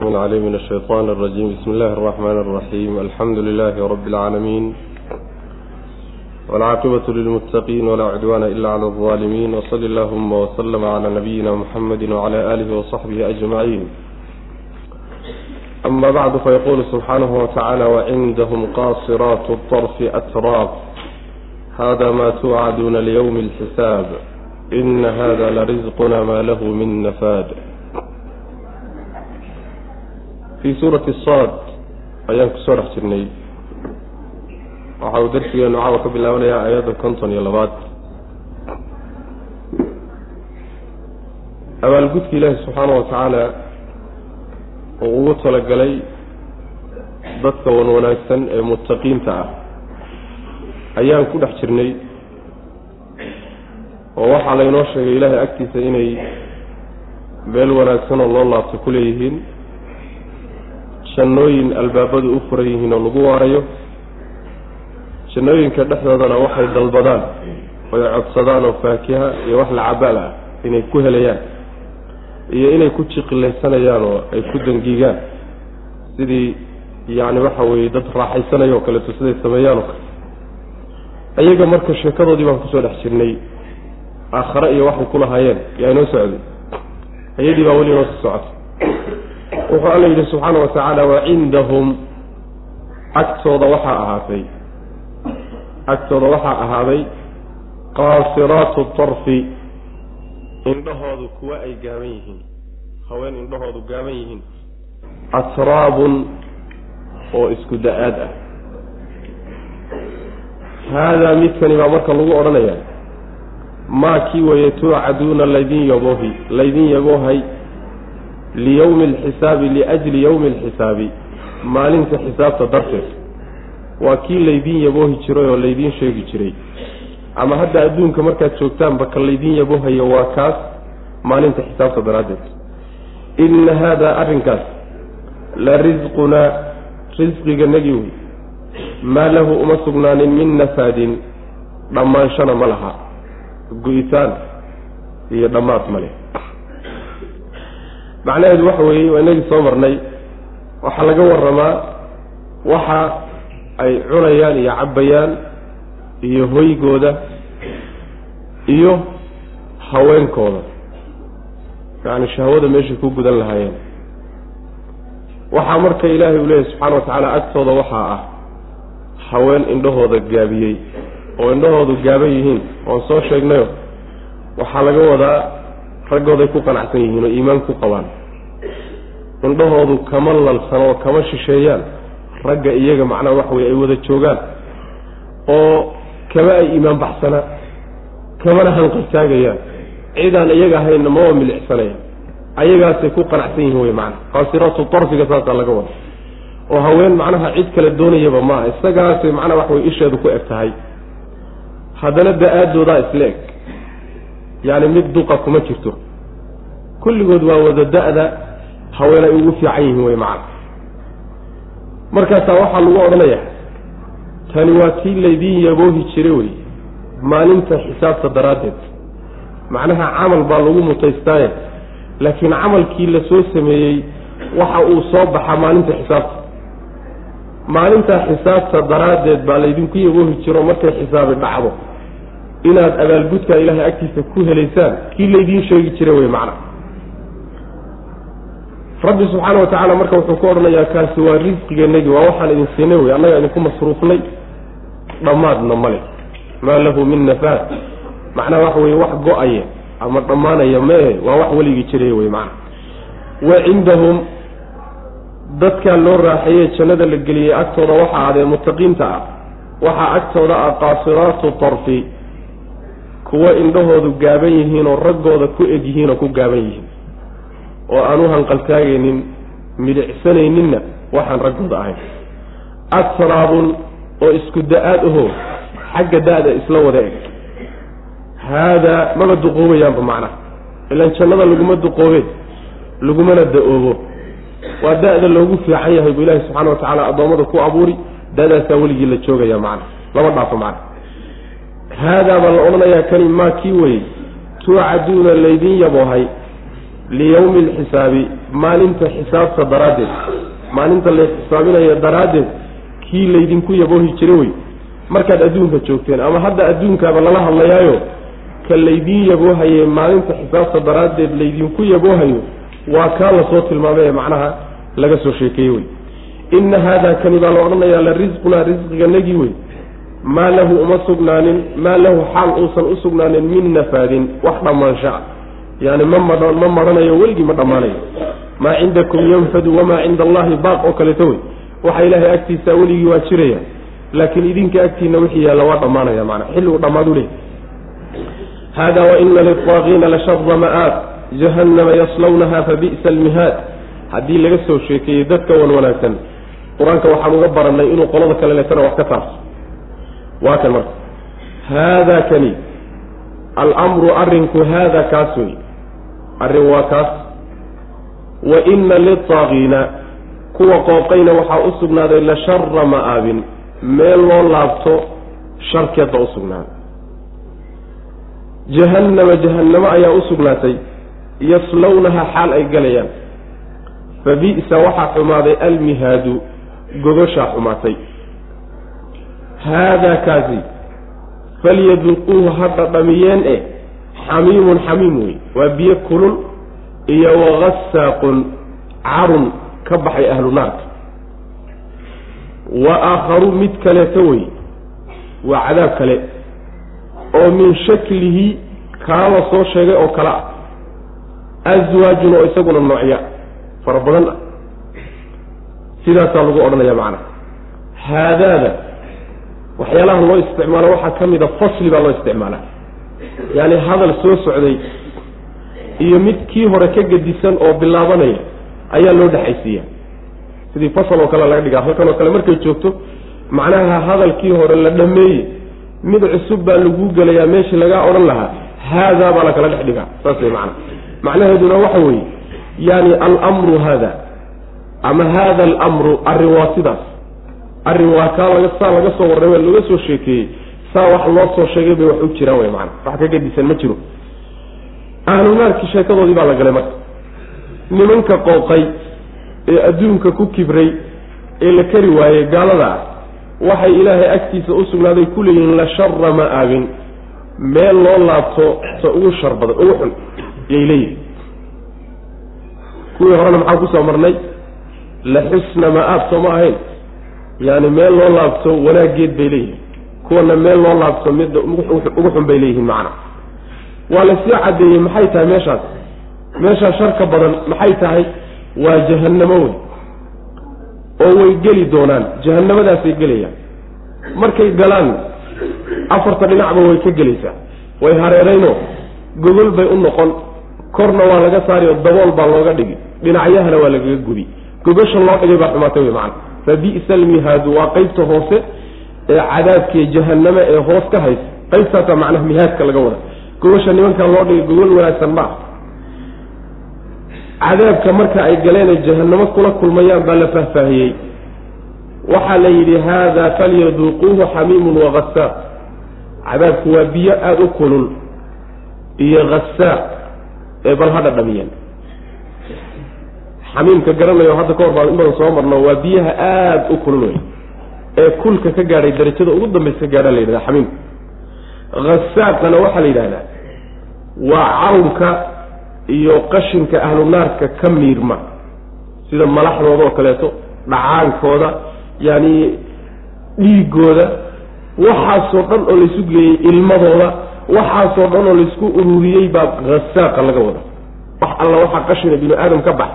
من علي من الشيطان الرجيم بسم الله الرحمن الرحيم الحمد لله رب العالمين والعاقبة للمتقين ولا عدوان إلا على الظالمين وصل اللهم وسلم على نبينا محمد وعلى آله وصحبه أجمعين أما بعد فيقول سبحانه وتعالى وعندهم قاصرات الطرف أتراب هذا ما توعدون ليوم الحساب إن هذا لرزقنا ما له من نفاد fii suurati saad ayaan ku soo dhex jirnay waxa uu darsigeenu caawa ka bilaabanayaa aayadda konton iyo labaad abaalgudka ilaahi subxaana wa tacaala uu ugu talagalay dadka wan wanaagsan ee muttaqiinta ah ayaan ku dhex jirnay oo waxaa laynoo sheegay ilaahay agtiisa inay meel wanaagsan oo loo laabto ku leeyihiin jannooyin albaabadu u furan yihiin oo lagu waarayo jannooyinka dhexdoodana waxay dalbadaan oy codsadaan oo faakiha iyo wax lacabaal ah inay ku helayaan iyo inay ku jiqilaysanayaan oo ay ku dangigaan sidii yacni waxa weeye dad raaxaysanaya oo kaleeto siday sameeyaan oo kale. Iyaga marka sheekadoodii baan ku soo dhex jirnay aakhare iyo waxay ku lahaayeen yaa inoo socday? Ayadii baa weli inoo sii socotay wuxuu alla yidhi subxaana wa tacaala agtooda waxaa ahaatay agtooda waxaa ahaaday qaasiraatu tarfi. Indhahoodu kuwa ay gaaban yihiin haween indhahoodu gaaban yihiin. Atraabun oo isku da'aad ah. Haadaa midkani baa marka lagu odhanayaa maa kii weeye tuucaduuna laydin yaboohi laydin yaboohay liyowmi alxisaabi liajli yowmi alxisaabi maalinta xisaabta darteed waa kii laydiin yaboohi jiray oo laydiin sheegi jiray ama hadda adduunka markaad joogtaanba ka laydiin yaboohayo waa kaas maalinta xisaabta daraaddeed inna haadaa arrinkaas la risqunaa risqiganagii wey maa lahu uma sugnaanin min nafaadin dhammaanshana ma laha go-itaan iyo dhammaad ma leh macnaheedu waxa weeye waa inagii soo marnay. Waxaa laga waramaa waxa ay cunayaan iyo cabbayaan iyo hoygooda iyo haweenkooda. Yacni shahwada meeshay ku gudan lahaayeen. Waxaa marka ilaahay uu leeyahy subxaana wa tacaala agtooda waxaa ah haween indhahooda gaabiyey. Oo indhahoodu gaaban yihiin oon soo sheegnayo waxaa laga wadaa raggooday ku qanacsan yihiin oo iimaan ku qabaan. Indhahoodu kama lalsan oo kama shisheeyaan. Ragga iyaga macnaha waxa weye ay wada joogaan oo kama ay iimaan baxsanaa kamana hanqaltaagayaan cidaan iyaga ahaynna maba milicsanaya ayagaasay ku qanacsan yihiin wey macana qaasiraatu tarfiga saasaa laga wada oo haween macnaha cid kale doonayaba maaha isagaasay macnaha waxa weye isheedu ku eg tahay. Haddana da'aadoodaa isla eg yacni mid duqa kuma jirto. Kulligood waa wada da-da haween ay ugu fiican yihiin wey macana markaasaa waxaa lagu odhanayaa tani waa tii laydiin yaboohi jiray wey maalinta xisaabta daraaddeed. Macnaha camal baa lagu mutaystaaye laakiin camalkii la soo sameeyey waxa uu soo baxaa maalinta xisaabta. Maalintaa xisaabta daraaddeed baa laydinku yaboohi jiro markay xisaabi dhacdo inaad abaalgudkaa ilaahay agtiisa ku helaysaan kii laydiin sheegi jiray wey macna. Rabbi subxaana wa tacaala marka wuxuu ku odhanayaa kaasi waa risqigeennagii waa waxaan idin siinay wey annaga idinku masruufnay. Dhammaadna male maa lahu min nafaad macnaha waxa weye wax go'aya ama dhammaanaya mee waa wax weligii jiray wey macna. Wa cindahum dadkaa loo raaxeeyey jannada la geliyey agtooda waxaa adee mutaqiinta ah waxaa agtooda ah qaasiraatu tarfi kuwo indhahoodu gaaban yihiin oo raggooda ku eg yihiin oo ku gaaban yihiin. oo aan u hanqaltaagaynin midicsanayninna waxaan raggooda ahayn atraabun oo isku da'aad aho xagga da-da isla wada eg. Haadaa maba duqoobayaanba macnaha ilaan jannada laguma duqoobe lagumana da'oobo. Waa da-da loogu fiican yahay buu ilaahi subxana wa tacaala addoommada ku abuuri da-daasaa weligii la joogaya macna. Lama dhaafo macna haadaa baa la odhanayaa kani maa kii weye tuucaduuna laydin yaboohay liyawmi alxisaabi maalinta xisaabta daraaddeed maalinta la xisaabinayo daraaddeed kii laydinku yaboohi jira wey markaad adduunka joogteen ama hadda adduunkaaba lala hadlayaayo ka laydiin yaboohaye maalinta xisaabta daraaddeed laydinku yaboohayo waa kaa la soo tilmaamay ee macnaha laga soo sheekeeyey wey inna haada kani baa la odhanayaa la risqunaa risqiganagii wey maa lahu uma sugnaanin maa lahu xaal uusan u sugnaanin min nafaadin wax dhammaansha yani ma ma ma marhanayo weligii ma dhammaanayo maa cindakum yanfadu wamaa cinda allahi baaq oo kaleeto wey. Waxa ilaahay agtiisa weligii waa jiraya. Laakiin idinka agtiina wixii yaalla waa dhammaanaya maana xilli uu dhammaadu leh. Hada waina lilطaagiina lashara ma'aab jahannama yaslawnaha fabi'sa almihaad. Haddii laga soo sheekeeyey dadka wan wanaagsan qur'aanka waxaan uga baranay inuu qolada kale leetana wax ka taabso waa kan marka. Haada kani. Almru arrinku haada kaas wey arrin waa kaas. Wa ina lilطaagiina kuwa qooqayna waxaa u sugnaaday la shara ma'aabin meel loo laabto sharkeedba u sugnaaday. Jahannama jahannamo ayaa u sugnaatay yaslawnaha xaal ay galayaan. Fa bi'sa waxaa xumaaday almihaadu gogoshaa xumaatay haadaa kaasi falyaduquuhu ha dhadhamiyeen e xamiimun xamiim wey waa biyo kulul iyo wagasaaqun carun ka baxay ahlu naarka wa aakharu mid kaleeto wey waa cadaab kale oo min shaklihi kaa la soo sheegay oo kale ah aswaajun oo isaguna noocya fara badan ah sidaasaa lagu odhanaya macana haadaada waxyaalaha loo isticmaalo waxaa ka mid a fasli baa loo isticmaalaa. Yaani hadal soo socday iyo mid kii hore ka gedisan oo bilaabanaya ayaa loo dhexaysiiya sidii fasal oo kale laga dhigaa halkan oo kale markay joogto macnaha hadalkii hore la dhameeye mid cusub baa laguu gelayaa meeshii lagaa odhan lahaa haadaa baa lakala dhex dhigaa. Saas way macana macnaheeduna waxa weeye yani almru haada ama haada alamru arrin waa sidaas arrin waa kaa laga saa laga soo warramay laga soo sheekeeyey. Saa wax loo soo sheegay bay wax u jiraan wey macana wax ka gadisan ma jiro. Ahlunaarkii sheekadoodii baa la galay marka. Nimanka qooqay ee adduunka ku kibray ee la kari waayey gaalada ah waxay ilaahay agtiisa u sugnaaday ku leeyihiin la shara ma-aabin meel loo laabto ta ugu shar badan ugu xun yay leeyihiin kuwii horena maxaan ku soo marnay? La xusna ma-aab soo ma ahayn yaani meel loo laabto wanaaggeed bay leeyihiin kuwana meel loo laabto midda ugu xun bay leeyihiin macna. Waa la sii caddeeyey maxay tahay meeshaas? Meeshaa sharka badan maxay tahay? Waa jahannamo wey oo way geli doonaan. Jahannamadaasay gelayaan. Markay galaan afarta dhinacba way ka gelaysaa. Way hareerayno. Gogol bay u noqon. Korna waa laga saari oo dabool baa looga dhigi. Dhinacyahana waa lagaga gudi gogosha loo dhigay baa xumaatay wey macana fa bi'sa almihaadu waa qeybta hoose ee cadaabkiiyo jahanname ee hoos ka haysa. qaybtaasaa macnaha mihaadka laga wada. Gogosha nimankaa loo dhigay gogol wanaagsan ma cadaabka marka ay galeenay jahannamo kula kulmayaan baa la faahfaahiyey. Waxaa la yidhi haada falyaduuquuhu xamiimun wagasaaq cadaabku waa biyo aada u kulul iyo hasaaq ee bal ha dhadhamiyeen xamiimka garanayo hadda ka hor baan in badan soo marno waa biyaha aada u kulul wey ee kulka ka gaadhay darajada ugu dambaysa ka gaadha la yidhahda xamiimka. Hasaaqana waxaa la yidhahdaa waa carunka iyo qashinka ahlu naarka ka miirma sida malaxdooda oo kaleeto dhacaankooda yani dhiigooda waxaasoo dhan oo laysu geeyey ilmadooda waxaasoo dhan oo laysku ururiyey baa hasaaqa laga wada wax alla waxaa qashina binu aadam ka bax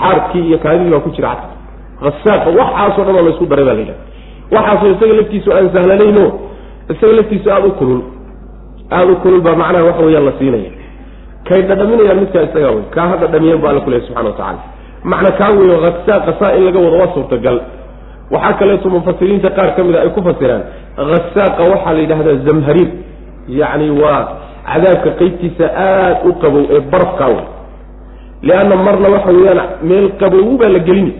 xaarkii iyo kaadidii baa ku jira cad hasaaqa waxaasoo dhan oo laysku daray baa la yidhaha waxaasoo isaga laftiisu aan sahlanayno isaga laftiisu aada u kulul. Aada u kulul baa macnaha waxa weyaan la siinaya. Kay dhadhaminayaan midkaa isagaa wey kaa ha dhadhamiyeen bu alla ku lehy subxana wa tacala macna kaa weyo hasaaqa saa in laga wado waa suurtagal. Waxaa kaleeto mufasiriinta qaar ka mid a ay ku fasiraan hasaaqa waxaa la yidhahdaa zamhariir yacni waa cadaabka qeybtiisa aada u qabow ee barafkaa wey lianna marna waxa weeyaan meel qabow baa la gelini.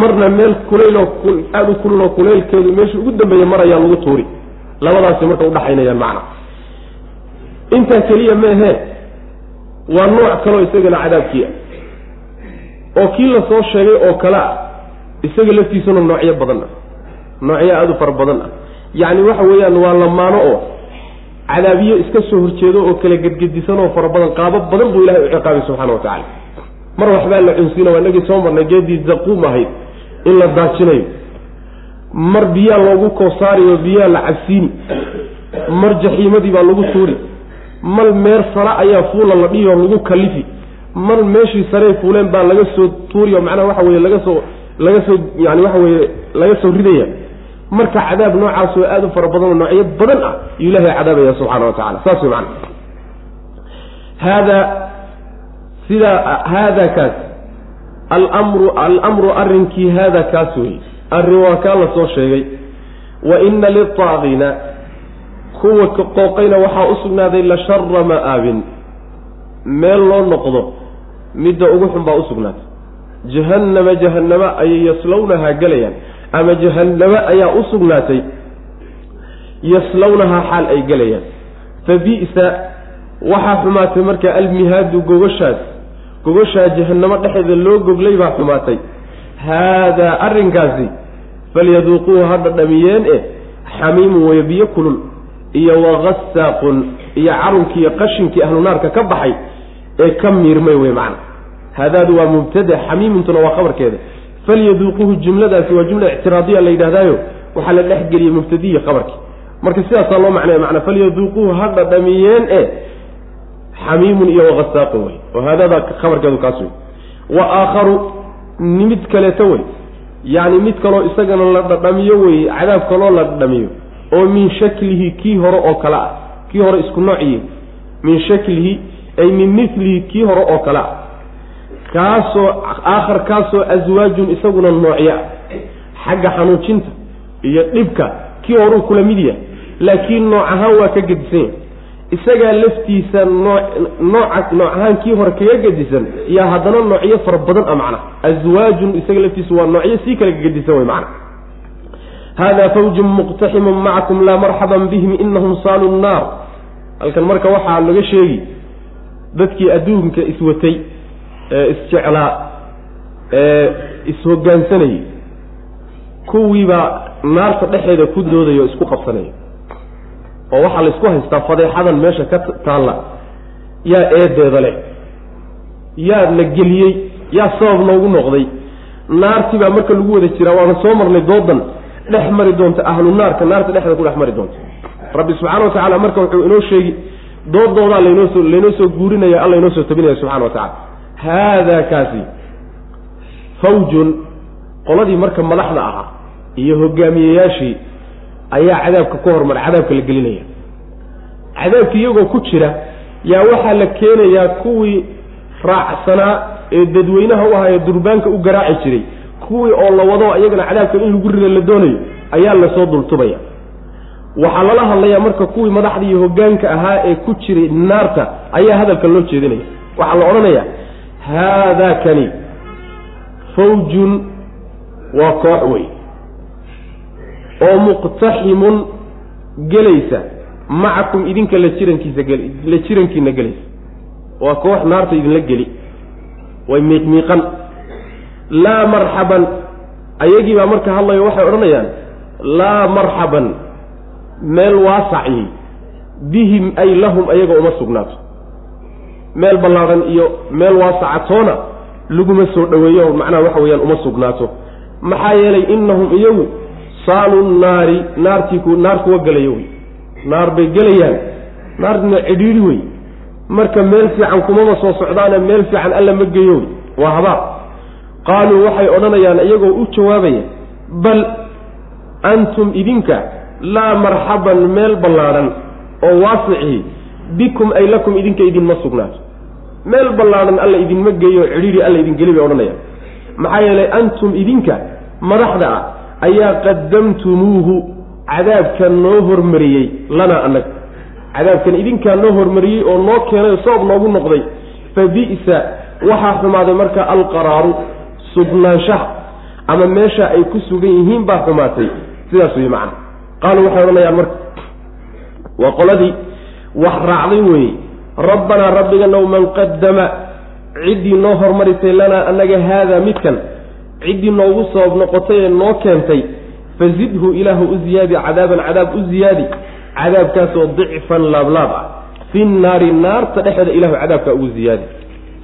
Marna meel kulayloo aada u kululoo kulaylkeedu meesha ugu dambeeya marayaa lagu tuuri. Labadaasi marka udhaxaynayaan macna. Intaa keliya ma ahee waa nooc kaloo isagana cadaabkii ah oo kii la soo sheegay oo kale ah isaga laftiisuna noocyo badan ah. Noocyo aada u fara badan ah. Yacni waxa weeyaan waa lamaano oo cadaabiyo iska soo horjeedo oo kala gedgedisan oo fara badan qaabo badan buu ilahay u ciqaabay subxana wa tacala mar waxbaa la cunsiina waa inagii soo marnay geedii zaquum ahayd in la daajinayo. Mar biyaa loogu koosaariyo biyaa la cabsiini mar jaxiimadii baa lagu tuuri. Mal meer sara ayaa fuula la dhihi oo lagu kalifi. Mar meeshii sarey fuuleen baa laga soo tuuriyo macnaha waxa weye laga soo laga soo yani waxa weye laga soo ridaya marka cadaab noocaas oo aada u fara badan oo noocyo badan ah yuu ilahay cadaabaya subxaana wa tacala saas wey macana haada sidaa haada kaas. Almru alamru arrinkii haada kaas wey arrin waa kaa la soo sheegay. Wa ina liltaaqiina kuwa qooqayna waxaa u sugnaaday la shara ma'aabin meel loo noqdo midda ugu xun baa u sugnaatay. Jahannama jahannama ayay yaslawnahaa gelayaan ama jahannamo ayaa u sugnaatay. Yaslawnahaa xaal ay gelayaan. Fa bi'sa waxaa xumaatay marka almihaadu gogashaas gogashaa jahannamo dhexeeda loo goglay baa xumaatay. Haadaa arrinkaasi falyaduuquuhu ha dhadhamiyeen eh xamiimun waya biyo kulul iyo wagasaaqun iyo carunkii iyo qashinkii ahlu naarka ka baxay ee ka miirmay wey macna. Haadaadu waa mubtada xamiimintuna waa khabarkeeda falyaduuquuhu jumladaasi waa jumla ictiraadiya la yidhahdaayo waxaa la dhex geliyey mubtadiyi khabarkii marka sidaasaa loo macnaya macnaa falyaduuquuhu ha dhadhamiyeen e xamiimun iyo wagasaaqun wey oo khabarkeedu kaas wey wa aakharu mid kaleeto wey yacni mid kaloo isagana la dhadhamiyo wey cadaab kaloo la dhadhamiyo oo min shaklihi kii hore oo kale ah kii hore isku noociyi min shaklihi ay min milihi kii hore oo kale ah kaasoo aakhar kaasoo aswaajun isaguna noocyo ah xagga xanuujinta iyo dhibka kii horuu kula mid yahay. Laakiin nooc ahaan waa ka gedisan yahay. Isagaa laftiisa noo nooca nooc ahaan kii hore kaga gedisan yaa haddana noocyo fara badan a macna aswaajun isaga laftiisa waa noocyo sii kale kagedisan wey macna hada fawjun muqtaximun macakum laa marxaban bihim inahum saalu nnaar halkan marka waxaa laga sheegi dadkii adduunka iswatay isjeclaa ee is-hoggaansanayay kuwiibaa naarta dhexeeda ku doodaya oo isku qabsanaya oo waxaa la isku haystaa fadeexadan meesha ka taalla. Yaa eedeeda leh. Yaa la geliyey. Yaa sabab noogu noqday. Naartii baa marka lagu wada jiraa waana soo marnay doodan. Dhex mari doonta ahlu naarka naarta dhexda ku dhex mari doonta. Rabbi subxana wa tacala marka wuxuu inoo sheegi doodoodaa laynoo soo laynoo soo guurinaya alla inoo soo tabinaya subxana wa tacala haadaa kaasi fawjun qoladii marka madaxda ahaa iyo hogaamiyeyaashii ayaa cadaabka ku hormara cadaabka la gelinaya cadaabka iyagoo ku jira yaa waxaa la keenayaa kuwii raacsanaa ee dadweynaha u ahaa ee durbaanka u garaaci jiray kuwii oo la wado iyagana cadaabka in lagu rida la doonayo ayaa la soo dultubaya waxaa lala hadlayaa marka kuwii madaxda iyo hogaanka ahaa ee ku jiray naarta ayaa hadalka loo jeedinaya waxaa la odhanayaa haadaakani fawjun waa koox wey oo muqtaximun gelaysa macakum idinka la jirankiisa la jirankiina gelaysa waa koox naarta idinla geli way miiqmiiqan laa marxaban ayagii baa marka hadlayo waxay odhanayaan laa marxaban meel waasaci bihim ay lahum ayaga uma sugnaato meel ballaadhan iyo meel waasacatoona laguma soo dhoweeyo macnaha waxa weeyaan uma sugnaato. Maxaa yeelay innahum iyagu saalu naari naartii ku naar kuwa gelayo wey. Naar bay gelayaan. Naartina cidhiidhi wey. Marka meel fiican kumaba soo socdaane meel fiican alla ma geeyo wey. Waa habaar. Qaaluu waxay odhanayaan iyagoo u jawaabaya bal antum idinka laa marxaban meel ballaadhan oo waasicii bikum ay lakum idinka idinma sugnaato meel ballaadhan alla idinma geeyo cidhiidhi alla idin geli bay odhanayaan maxaa yeelay antum idinka madaxda ah ayaa qadamtumuuhu cadaabkan noo hormariyey lanaa annaga cadaabkan idinkaa noo hormariyey oo noo keenay sabab noogu noqday fa bi'sa waxaa xumaaday marka alqaraaru sugnaanshaha ama meesha ay ku sugan yihiin baa xumaatay. Sidaas wey macana qaaluu waxay odhanayaan marka waa qoladii wax raacday weeye rabbanaa rabbiganow man qadama ciddii noo hormarisay lanaa annaga haadaa midkan ciddii noogu sabab noqotay ee noo keentay fazidhu ilaahu u ziyaadi cadaaban cadaab u ziyaadi cadaabkaasoo dicfan laablaab ah. Fi naari naarta dhexeeda ilahu cadaabkaa ugu ziyaadi.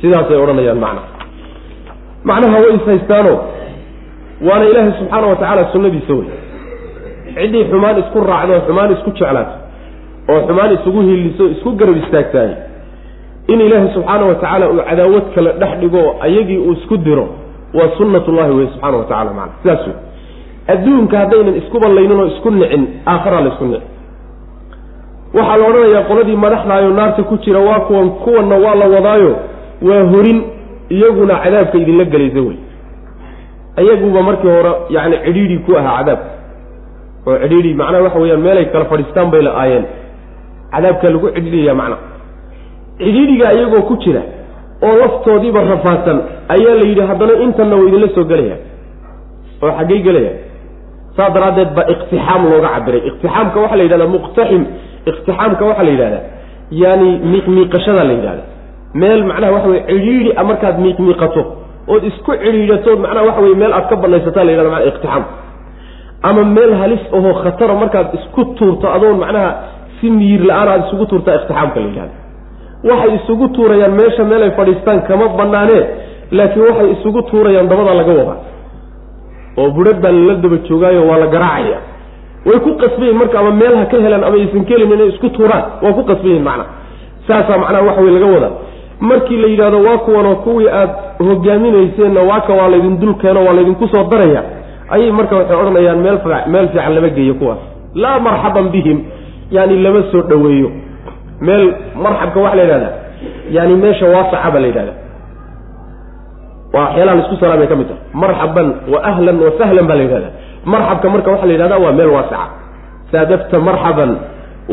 Sidaasay odhanayaan macna. Macnaha way is haystaano waana ilaahay subxaana wa tacaala sunnadiisa wey ciddii xumaan isku raacdo xumaan isku jeclaato oo xumaan isugu hiliso isku garab istaagtaay in ilaahay subxaana wa tacaala uu cadaawad kale dhex dhigo ayagii uu isku diro waa sunnatullahi wey subxana wa tacala macana sidaas wey adduunka haddaynan isku ballaynin oo isku nicin aakharaa la isku nicin. Waxaa la odhanayaa qoladii madaxdaayo naarta ku jira waa kuwan kuwanna waa la wadaayo waa horin iyaguna cadaabka idinla gelaysa wey iyaguba markii hore yacni cidhiidhi ku ahaa cadaabka. Oo cidhiidhi macnaha waxa weyaan meelay kala fadhiistaan bay la aayeen cadaabkaa lagu cidhiidhaya macna cidhiidhiga iyagoo ku jira oo laftoodiiba rafaadsan ayaa la yidhi haddana intanna waa idinla soo gelaya oo xaggay gelaya. Saa daraaddeed baa iqtixaam looga cabiray iqtixaamka waxaa la yidhahdaa muqtaxim. Iqtixaamka waxaa la yidhahdaa yaani miiqmiiqashadaa la yidhahda meel macnaha waxa weye cidhiidhi a markaad miiqmiiqato ood isku cidhiidhatood macnaha waxa weye meel aad ka banaysataa la yidhahda mana iqtixaam. Ama meel halis ahoo khatara markaad isku tuurto adoon macnaha si miyir la'aan aad isugu tuurtaa iqtixaamka la yidhahda waxay isugu tuurayaan meesha meel ay fadhiistaan kama banaanee laakiin waxay isugu tuurayaan dabadaa laga wadaa. Oo budhad baa lala daba joogaayo waa la garaacaya. Way ku qasbayiin marka ama meel ha ka helaan ama aysan ka helin inay isku tuuraan. Waa ku qasbayiin macna. Saasaa macnaha waxa wey laga wadaa. Markii la yidhahdo waa kuwanoo kuwii aad hogaaminayseenna waaka waa laydin dul keeno waa laydinku soo daraya. Ayay marka waxay odhanayaan meel meel fiican lama geeyo kuwaas. Laa marxaban bihim yani lama soo dhoweeyo meel marxabka waxa la yidhahdaa yani meesha waasaca baa la yidhahda waa waxyaalaha la isku salaamay ka mid tahay. Marxaban wa ahlan wa sahlan baa la yidhahda marxabka marka waxaa la yidhahda waa meel waasaca saadafta marxaban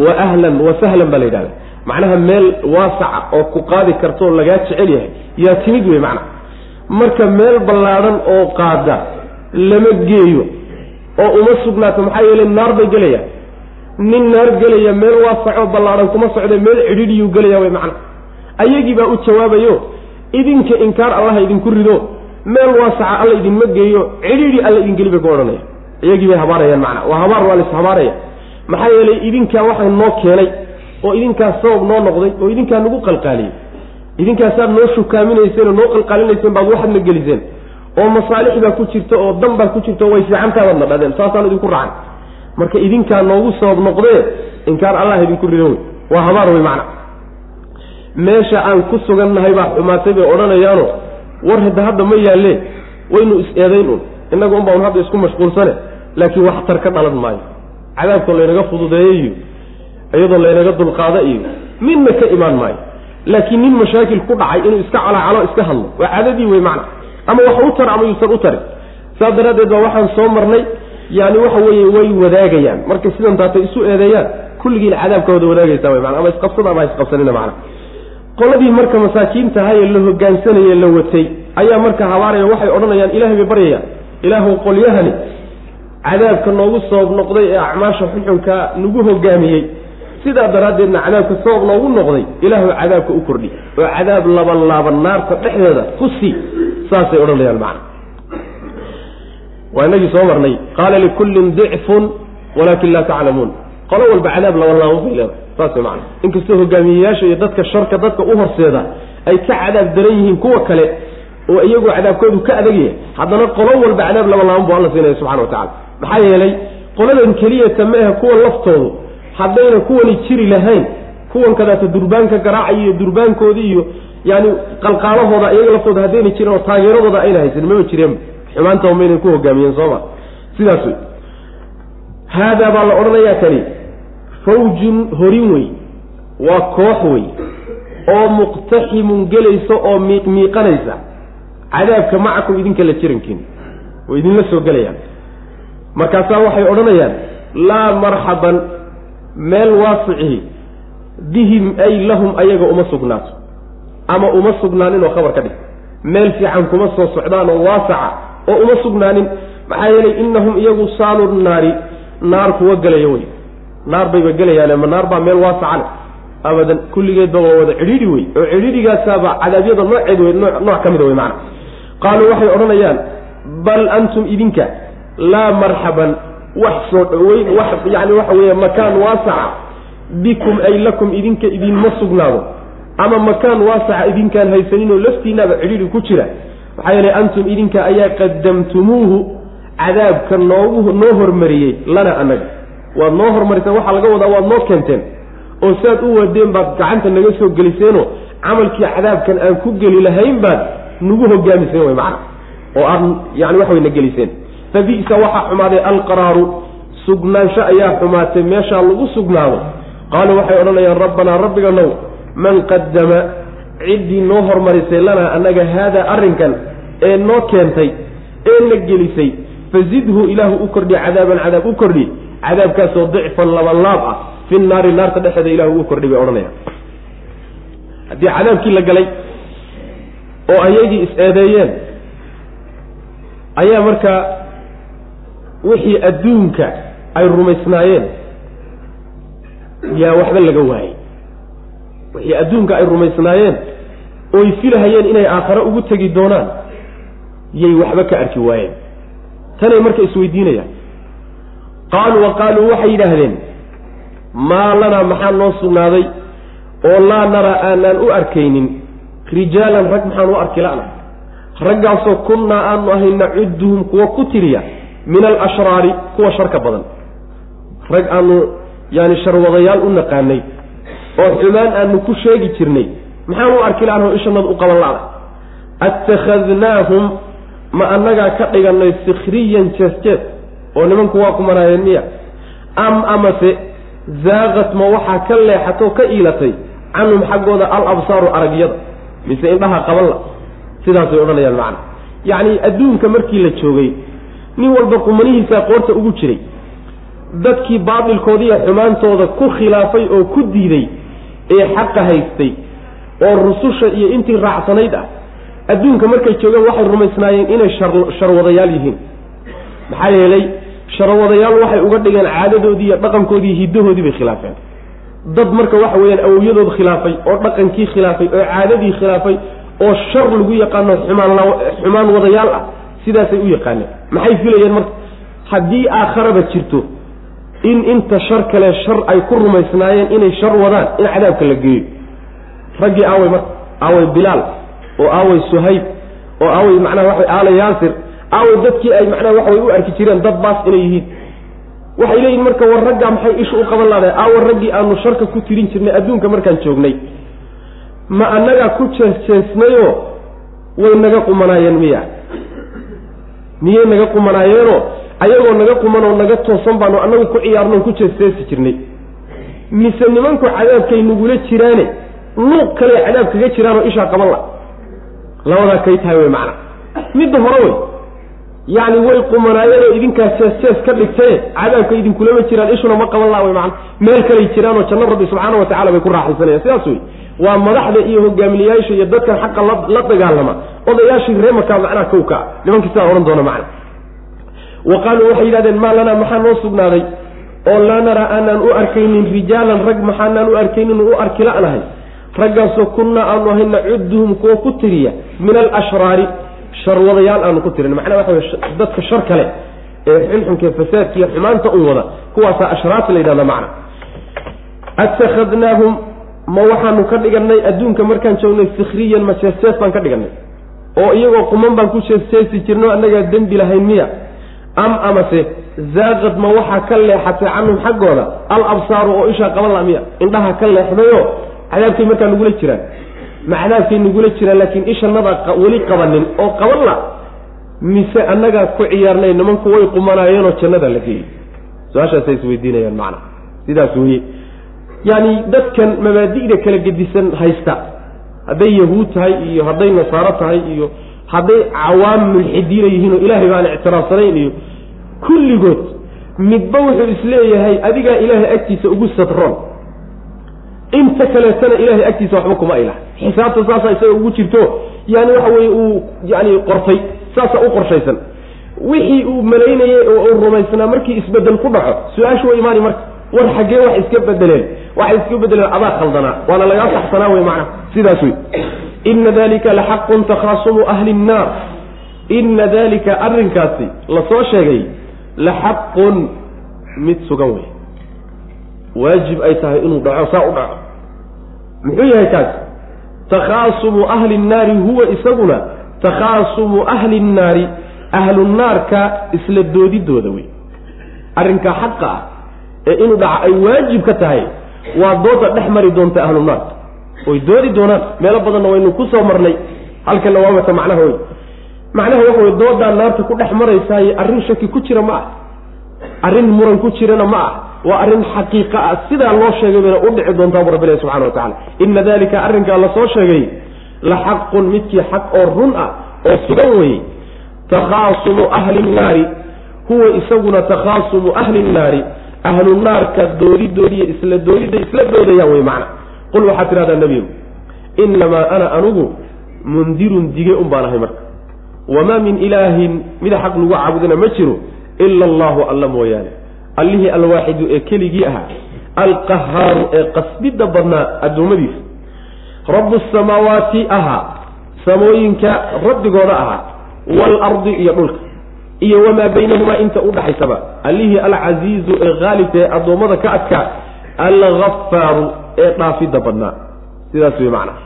wa ahlan wa sahlan baa la yidhahda macnaha meel waasaca oo ku qaadi kartaoo lagaa jecel yahay yaa timid wey macna. Marka meel ballaadhan oo qaada lama geeyo oo uma sugnaato maxaa yeelay naar bay gelayaan nin naar gelaya meel waasacoo ballaadhan kuma socda meel cidhidhiyuu gelaya way macna. Ayagii baa u jawaabayo idinka inkaar allaha idinku rido meel waasaca alla idinma geeyo cidhiidhi alla idin geli bay ku odhanaya. Iyagii bay habaarayaan macna. Waa habaar waa lais habaaraya. Maxaa yeelay idinkaa waxaa noo keenay oo idinkaas sabab noo noqday oo idinkaa nagu qalqaaliyey. Idinkaasaad noo shukaaminayseen oo noo qalqaalinayseen baad waxaadna geliseen. Oo masaalix baa ku jirta oo dan baa ku jirta oo way fiicantaadaadna dhadeen. Saasaan idinku racan marka idinkaa noogu sabab noqdee inkaar allah idinku rido wey waa habaar wey macna. Meesha aan ku sugannahay baa xumaatay bay odhanayaano war hadda hadda ma yaalle waynu is-eedayn un innaga un baa un hadda isku mashquulsane laakiin wax tar ka dhalan maayo. Cadaabka laynaga fududeeyo iyo iyadoo laynaga dulqaado iyo midna ka imaan maayo. Laakiin nin mashaakil ku dhacay inuu iska calacalo iska hadlo waa cadadii wey macna. Ama wax u tar ama yuusan u tarin. Saas daraaddeed baa waxaan soo marnay yani waxa weeye way wadaagayaan. Markay sidan taatay isu eedeeyaan kulligiina cadaabka wada wadaagaysaa wey mana ama isqabsada ama isqabsanina macna qoladii marka masaakiintahaye la hogaansanaye la watay ayaa marka habaaraya waxay odhanayaan ilahay bay baryayaan. Ilaahu qolyahani cadaabka noogu sabab noqday ee acmaasha xunxunka nagu hogaamiyey. Sidaa daraaddeedna cadaabka sabab noogu noqday ilaahu cadaabka u kordhi. Oo cadaab laban laaban naarta dhexdeeda ku sii saasay odhanayaan macna waa inagii soo marnay. Qaala likullin dicfun walaakin laa taclamuun. Qolo walba cadaab laban laaban bay leedahay. Saas way macana inkastoo hogaamiyeyaasha iyo dadka sharka dadka u horseeda ay ka cadaab daran yihiin kuwa kale oo iyagoo cadaabkoodu ka adagyahay haddana qolo walba cadaab laba laaban bu alla siinaya subxana wa maxaa yeelay qoladan keliyata maahe kuwa laftoodu haddayna kuwani jiri lahayn kuwan kadaata durbaanka garaacay iyo durbaankoodii iyo yani qalqaalahooda iyaga laftooda haddayna jirin oo taageeradooda ayna haysan mama jireen xumaantaba maynan ku hogaamiyeen sooma sidaas wey haadaa baa la odhanayaa kani fawjun horin wey waa koox wey oo muqtaximun gelaysa oo miiqmiiqanaysa cadaabka macakum idinka la jirankiin oo idinla soo gelayaan. Markaasaa waxay odhanayaan laa marxaban meel waasicihi bihim ay lahum ayaga uma sugnaato ama uma sugnaanin oo khabar ka dhig. Meel fiican kuma soo socdaan oo waasaca oo uma sugnaanin. Maxaa yeelay innahum iyagu saalu naari naar kuwa gelaya wey. Naar bayba gelayaane ma naar baa meel waasaca leh. Abadan kulligeedba waa wada cidhiidhi wey. Oo cidhiidhigaasaaba cadaabyada nooceed wey nooc ka mida wey macana qaaluu waxay odhanayaan bal antum idinka laa marxaban wax soo dhaweyn wax yani waxa weeye makaan waasaca bikum ay lakum idinka idinma sugnaado. Ama makaan waasaca idinkaan haysaninoo laftiinaaba cidhiidhi ku jira maxaa yeelay antum idinka ayaa qadamtumuuhu cadaabka noogu noo hormariyey lana annaga. Waad noo hormariseen waxaa laga wadaa waad noo keenteen. Oo saad u wadeen baad gacanta naga soo geliseenoo camalkii cadaabkan aan ku geli lahayn baad nagu hogaamiseen way macana oo aad yani waxa way na geliseen. Fa bisa waxaa xumaaday alqaraaru. Sugnaansho ayaa xumaatay meeshaa lagu sugnaado. Qaaluu waxay odhanayaan rabbanaa rabbiganow man qadama ciddii noo hormarisay lanaa annaga haadaa arrinkan ee noo keentay ee na gelisay fazidhu ilaahu u kordhi cadaaban cadaab u kordhi cadaabkaasoo dicfan labanlaab ah fi naari naarta dhexeeda ilahu ugu kordhi bay odhanayaan. Haddii cadaabkii la galay oo ayagii is-eedeeyeen ayaa markaa wixii adduunka ay rumaysnaayeen yaa waxba laga waayey. Wixii adduunka ay rumaysnaayeen ooy filahayeen inay aakhare ugu tegi doonaan yay waxba ka arki waayeen. Tanay marka isweydiinayaan. Qaaluu wa qaaluu waxay yidhaahdeen maa lanaa maxaa noo sugnaaday oo laa naraa aanaan u arkaynin? Rijaalan rag maxaan u arki la'na raggaasoo kunnaa aanu ahay nacudduhum kuwa ku tiriya min alashraari kuwa sharka badan. Rag aanu yaani sharwadayaal u naqaanay oo xumaan aanu ku sheegi jirnay maxaan u arki la'na oo ishanad u qaban la'na attakhadnaahum ma annagaa ka dhigannay sikhriyan jees jees oo nimanku waa ku maraayeen miya? Am amase zaaqat ma waxaa ka leexatoo ka iilatay canhum xaggooda al absaaru aragyada mise indhaha qabanla sidaasay odhanayaan macna. Yacni adduunka markii la joogay nin walba qumanihiisaa qoorta ugu jiray dadkii baatilkoodiiyo xumaantooda ku khilaafay oo ku diiday ee xaqa haystay oo rususha iyo intii raacsanayd ah adduunka markay joogeen waxay rumaysnaayeen inay sharwadayaal yihiin. Maxaa yeelay sharawadayaal waxay uga dhigeen caadadoodii iyo dhaqankoodii hiddahoodii bay khilaafeen. Dad marka waxa weeyaan awowyadood khilaafay oo dhaqankii khilaafay oo caadadii khilaafay oo shar lagu yaqaano xumaan xumaan wadayaal ah sidaasay u yaqaaneen. Maxay filayeen marka? Haddii aakharaba jirto in inta shar kale shar ay ku rumaysnaayeen inay shar wadaan in cadaabka la geeyo. Raggii aaway marka aaway bilaal oo aaway suhayb oo aaway macnaha waxa aala yaasir aaway dadkii ay macnaha waxaway u arki jireen dad baas inay yihiin. Waxay leeyihiin marka war raggaa maxay isha u qaban laadahay aawa raggii aanu sharka ku tirin jirnay adduunka markaan joognay. Ma annagaa ku jeesjeesnayoo way naga qumanaayeen miya miyay naga qumanaayeenoo ayagoo naga qumanoo naga toosan baanu annagu ku ciyaarnoon ku jeesjeesi jirnay. Mise nimanku cadaabkay nagula jiraane? Luuq kale cadaab kaga jiraanoo ishaa qaban la labadaa kay tahay wey macana midda hore wey. Yacni way qumanaayeenoo idinkaa jees jees ka dhigtaye cadaabka idinkulama jiraan ishuna ma qaban laha way macana meel kalay jiraanoo janno rabbi subxaana wa tacala bay ku raaxaysanayaan. Sidaas wey. Waa madaxda iyo hogaamiyayaasha iyo dadkan xaqa la dagaalama. Odayaashii reemakaa macnaha kowka nimankii sidaa odhan doona macna. Wa qaaluu waxay yidhahdeen maa lanaa maxaa noo sugnaaday? Oo laa naraa aanaan u arkaynin rijaalan rag maxaanaan u arkaynin u arki la'nahay raggaasoo kunnaa aanu ahay nacuduhum kuwa ku tiriya min alashraari sharwadayaal aanu ku tirin. Macnaha waxa wey dadka shar kale ee xunxunka fasaadka iyo xumaanta un wada kuwaasaa ashraarta la yidhahda macna. Attakhadnaahum ma waxaanu ka dhiganay adduunka markaan joognay sikhriyan ma jees baan ka dhiganay oo iyagoo quman baan ku jees jirno annagaa dembi lahayn miya. Am amase zaaqad ma waxaa ka leexatay canhum xaggooda al absaaru oo ishaa qaban la miya. Indhaha ka leexdayo cadaabkay markaa nagula jiraan. Ma cadaabkay nagula jiraan laakiin ishanada weli qabanin oo qaban la mise annagaa ku ciyaarnay nimanku way qumanaayeenoo jannada la geeyey su'aashaasay isweydiinayaan macna. Sidaas weye yaani dadkan mabaadi'da kala gedisan haysta hadday yahuud tahay iyo hadday nasaaro tahay iyo hadday cawaam mulxidiina yihiin oo ilaahay baan ictiraafsanayn iyo kulligood midba wuxuu is leeyahay adigaa ilaahay agtiisa ugu sadroon inta kaleetana ilaahay agtiisa waxba kuma ilah xisaabta saasaa isaga ugu jirto yani waxa weye uu yani qortay. Saasaa u qorshaysan. Wixii uu malaynayey oo uu rumaysnaa markii isbeddel ku dhaco su'aashu way imaani marka. War xaggee wax iska bedeleen waxay iska bedeleen adaa khaldanaa waana lagaa saxsanaa wey macnaha sidaas wey ina dalika laxaqun takhaasumu ahli nnaar. Ina dalika arrinkaasi la soo sheegay la xaqun mid sugan wey waajib ay tahay inuu dhaco saa u dhaco. Muxuu yahay kaas takhaasumu ahli nnaari huwa isaguna takhaasumu ahli nnaari ahlu naarka isla doodidooda wey. Arrinka xaqa ah ee inuu dhaco ay waajib ka tahay waa dooda dhex mari doonta ahlu naarka way doodi doonaan meelo badanna waynu ku soo marnay halkanna waa wata macnaha wey macnaha waxa wey doodaa naarta ku dhex maraysaaye arrin shaki ku jira ma ah. Arrin muran ku jirana ma ah waa arrin xaqiiqa ah. Sidaa loo sheegay bayna u dhici doontaa bu rabbilahi subxana wa tacala ina dalika arrinkaa la soo sheegay la xaqun midkii xaq oo run ah oo sugan weye takhaasumu ahli nnaari. Huwa isaguna takhaasumu ahli nnaari. Ahlu naarka doodidoodiiyo isla doodida isla doodayaan wey macna. Qul waxaad tidhahdaa nebigu inamaa ana anugu mundirun dige un baan ahay marka. Wamaa min ilaahin mida xaq lagu caabudana ma jiro ila allahu alla mooyaane allihii alwaaxidu ee keligii ahaa alqahaaru ee qasbidda badnaa addoommadiisa rabu samaawaati ahaa samooyinka rabbigooda ahaa waalardi iyo dhulka iyo wamaa baynahumaa inta u dhaxaysaba allihii alcasiizu ee haalibka ee addoommada ka adkaa alghafaaru ee dhaafidda badnaa. Sidaas wey macnaa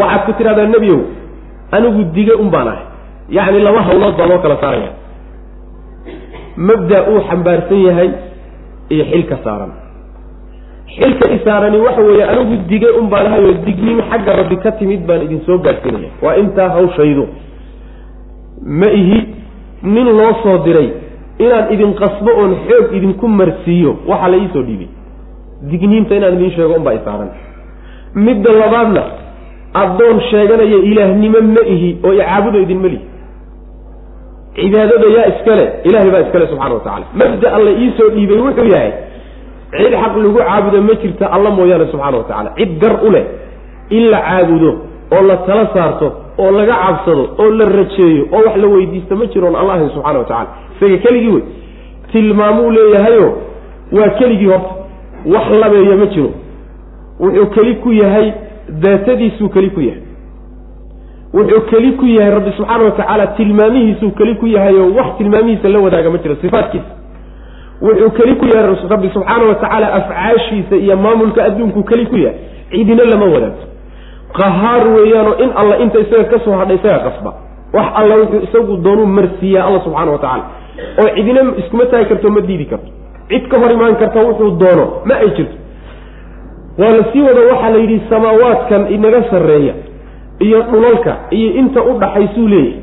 waxaad ku tidhahdaa nebiow anigu dige un baan ahay. Yacni laba hawlood baa loo kala saaraya mabda uu xambaarsan yahay iyo xilka saaran. Xilka isaarani waxa weeye anigu dige un baan ahay oo dignin xagga rabbi ka timid baan idin soo gaadhsiinaya waa intaa hawshaydu. Ma ihi nin loo soo diray inaan idin qasbo oon xoog idinku marsiiyo waxaa la iisoo dhiibay. Digniinta inaan idin sheego unbaa isaaran midda labaadna addoon sheeganaya ilaahnimo ma ihi oo icaabudo idinma lihi cibaadada yaa iskale ilahay baa iskale subxana wa tacala mabda alla iisoo dhiibay wuxuu yahay cid xaq lagu caabudo ma jirta alla mooyaane subxana wa tacala cid gar u leh in la caabudo oo la tala saarto oo laga cabsado oo la rajeeyo oo wax la weydiisto ma jiroon allah ahayn subxana wa tacala isaga keligii wey tilmaamuu leeyahayo waa keligii horta wax labeeya ma jiro. Wuxuu keli ku yahay daatadiisuu keli ku yahay wuxuu keli ku yahay rabbi subxaana watacaala tilmaamihiisuu keli ku yahay oo wax tilmaamihiisa la wadaaga ma jiro sifaatkiisa wuxuu keli ku yahay rabbi subxaana watacaala afcaashiisa iyo maamulka adduunku keli ku yahay. Cidina lama wadaagto qahaar weeyaanoo in alla inta isaga ka soo hadhay isaga qasba. Wax alla wuxuu isagu doonuu marsiiyaa alla subxaana wa tacaala. Oo cidina iskuma taagi karto ma diidi karto. Cid ka hor imaan karta wuxuu doono ma ay jirto. Waa la sii wado waxaa la yidhi samaawaadkan inaga sarreeya iyo dhulalka iyo inta u dhaxaysuu leeyahay.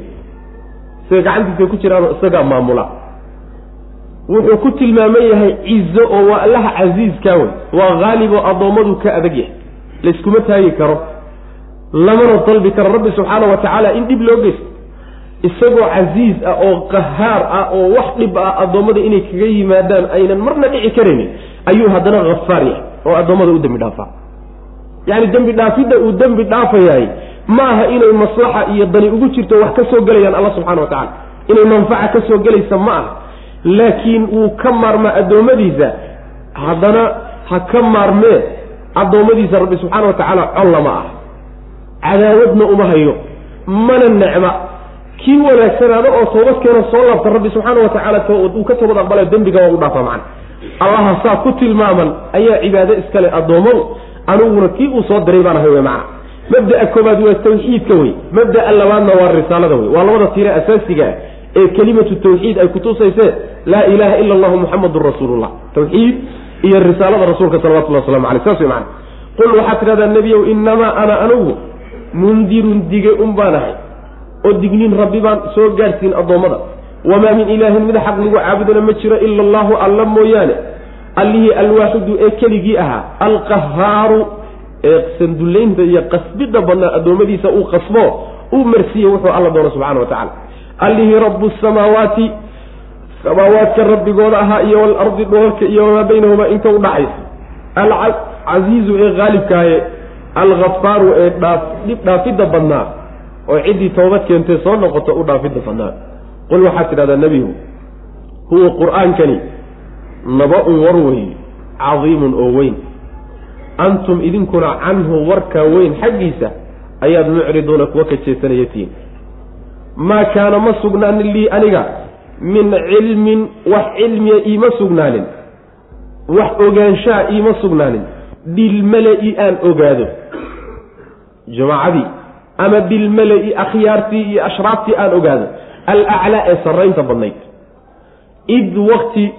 Isaga gacantiisa ku jiraanoo isagaa maamula. Wuxuu ku tilmaaman yahay cizo oo waa allaha casiiskaa wey waa haalib oo addoommadu ka adag yahay. Layskuma taagi karo. Lamana dalbi karo. Rabbi subxaana wa tacaala in dhib loo geysto. Isagoo casiiz ah oo qahaar ah oo wax dhib ah addoommada inay kaga yimaadaan aynan marna dhici karaynin ayuu haddana hafaar yahay oo addoommada u dembi dhaafaa. Yacni dembi dhaafidda uu dembi dhaafayahay ma aha inay maslaxa iyo dani ugu jirto wax ka soo gelayaan alla subxana wa tacala inay manfaca ka soo gelaysa ma aha. Laakiin wuu ka maarmaa addoommadiisa. Haddana ha ka maarmee addoommadiisa rabbi subxaana wa tacaala colla ma ah cadaawadna uma hayo mana necma kii wanaagsanaada oo toobad keena soo laabta rabbi subxaana wa tacaala uu ka toobad aqbala dembiga waa u dhaafa macna. Allaha saa ku tilmaaman ayaa cibaado iskale addoommadu aniguna kii uu soo diray baan ahay wey macna mabda'a koobaad waa tawxiidka wey. Mabda'a labaadna waa risaalada wey. Waa labada tiire asaasiga ah ee kelimatu tawxiid ay kutusayse laa ilaha ila allahu muxamadun rasuulullah. Tawxiid iyo risaalada rasuulka salawatullah waslamu aleyh saas wey macana qul waxaad tidhahdaa nebiyow inamaa ana anugu mundirun dige un baan ahay oo digniin rabbi baan soo gaadhsiin addoommada. Wamaa min ilaahin mid xaq lagu caabudana ma jiro ila allahu alla mooyaane. Allihii alwaaxidu ee keligii ahaa alqahaaru ee sandullaynta iyo qasbidda badnaa addoommadiisa uu qasbo uu marsiiye wuxuu alla doono subxana wa tacala allihii rabu samaawaati samaawaadka rabbigooda ahaa iyo waalardi dhoolka iyo wamaa baynahumaa inta u dhaxaysa alcasiizu ee haalibkaaye alghafaaru ee dhib dhaafidda badnaa oo ciddii toobad keentay soo noqoto u dhaafidda badnaa qul waxaad tidhahdaa nebigu huwa qur'aankani naba-un war wey cadiimun oo weyn antum idinkuna canhu warkaa weyn xaggiisa ayaad mucriduuna kuwa ka jeesanaya tihiin. Maa kaana ma sugnaanin lii aniga? Min cilmin wax cilmiya iima sugnaanin. Wax ogaanshaa iima sugnaanin. Bilmala-i aan ogaado. Jamaacadii ama bilmala-i akhyaartii iyo ashraaftii aan ogaado. Alaclaa ee sarraynta badnayd. Id wakti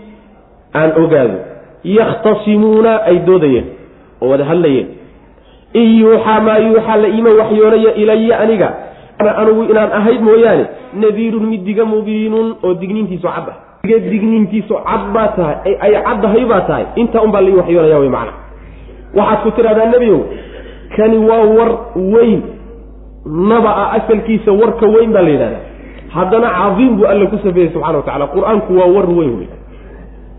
aan ogaado. Yakhtasimuuna ay doodayeen oo wada hadlayeen. In yuuxaa maa yuuxaa la iima waxyoonaya ilaya aniga. Anugu inaan ahayd mooyaane nadiirun mid diga mubiinun oo digniintiisu cad ah. Diga digniintiisu cad baa tahay ay caddahay baa tahay. Intaa un baa lai waxyoonaya wey macna. Waxaad ku tidhahdaa nebiow kani waa war weyn. Naba ah asalkiisa warka weyn baa la yidhahdaa haddana cadiim buu alla ku safeeyey subxana wa tacala qur'aanku waa war weyn. Wey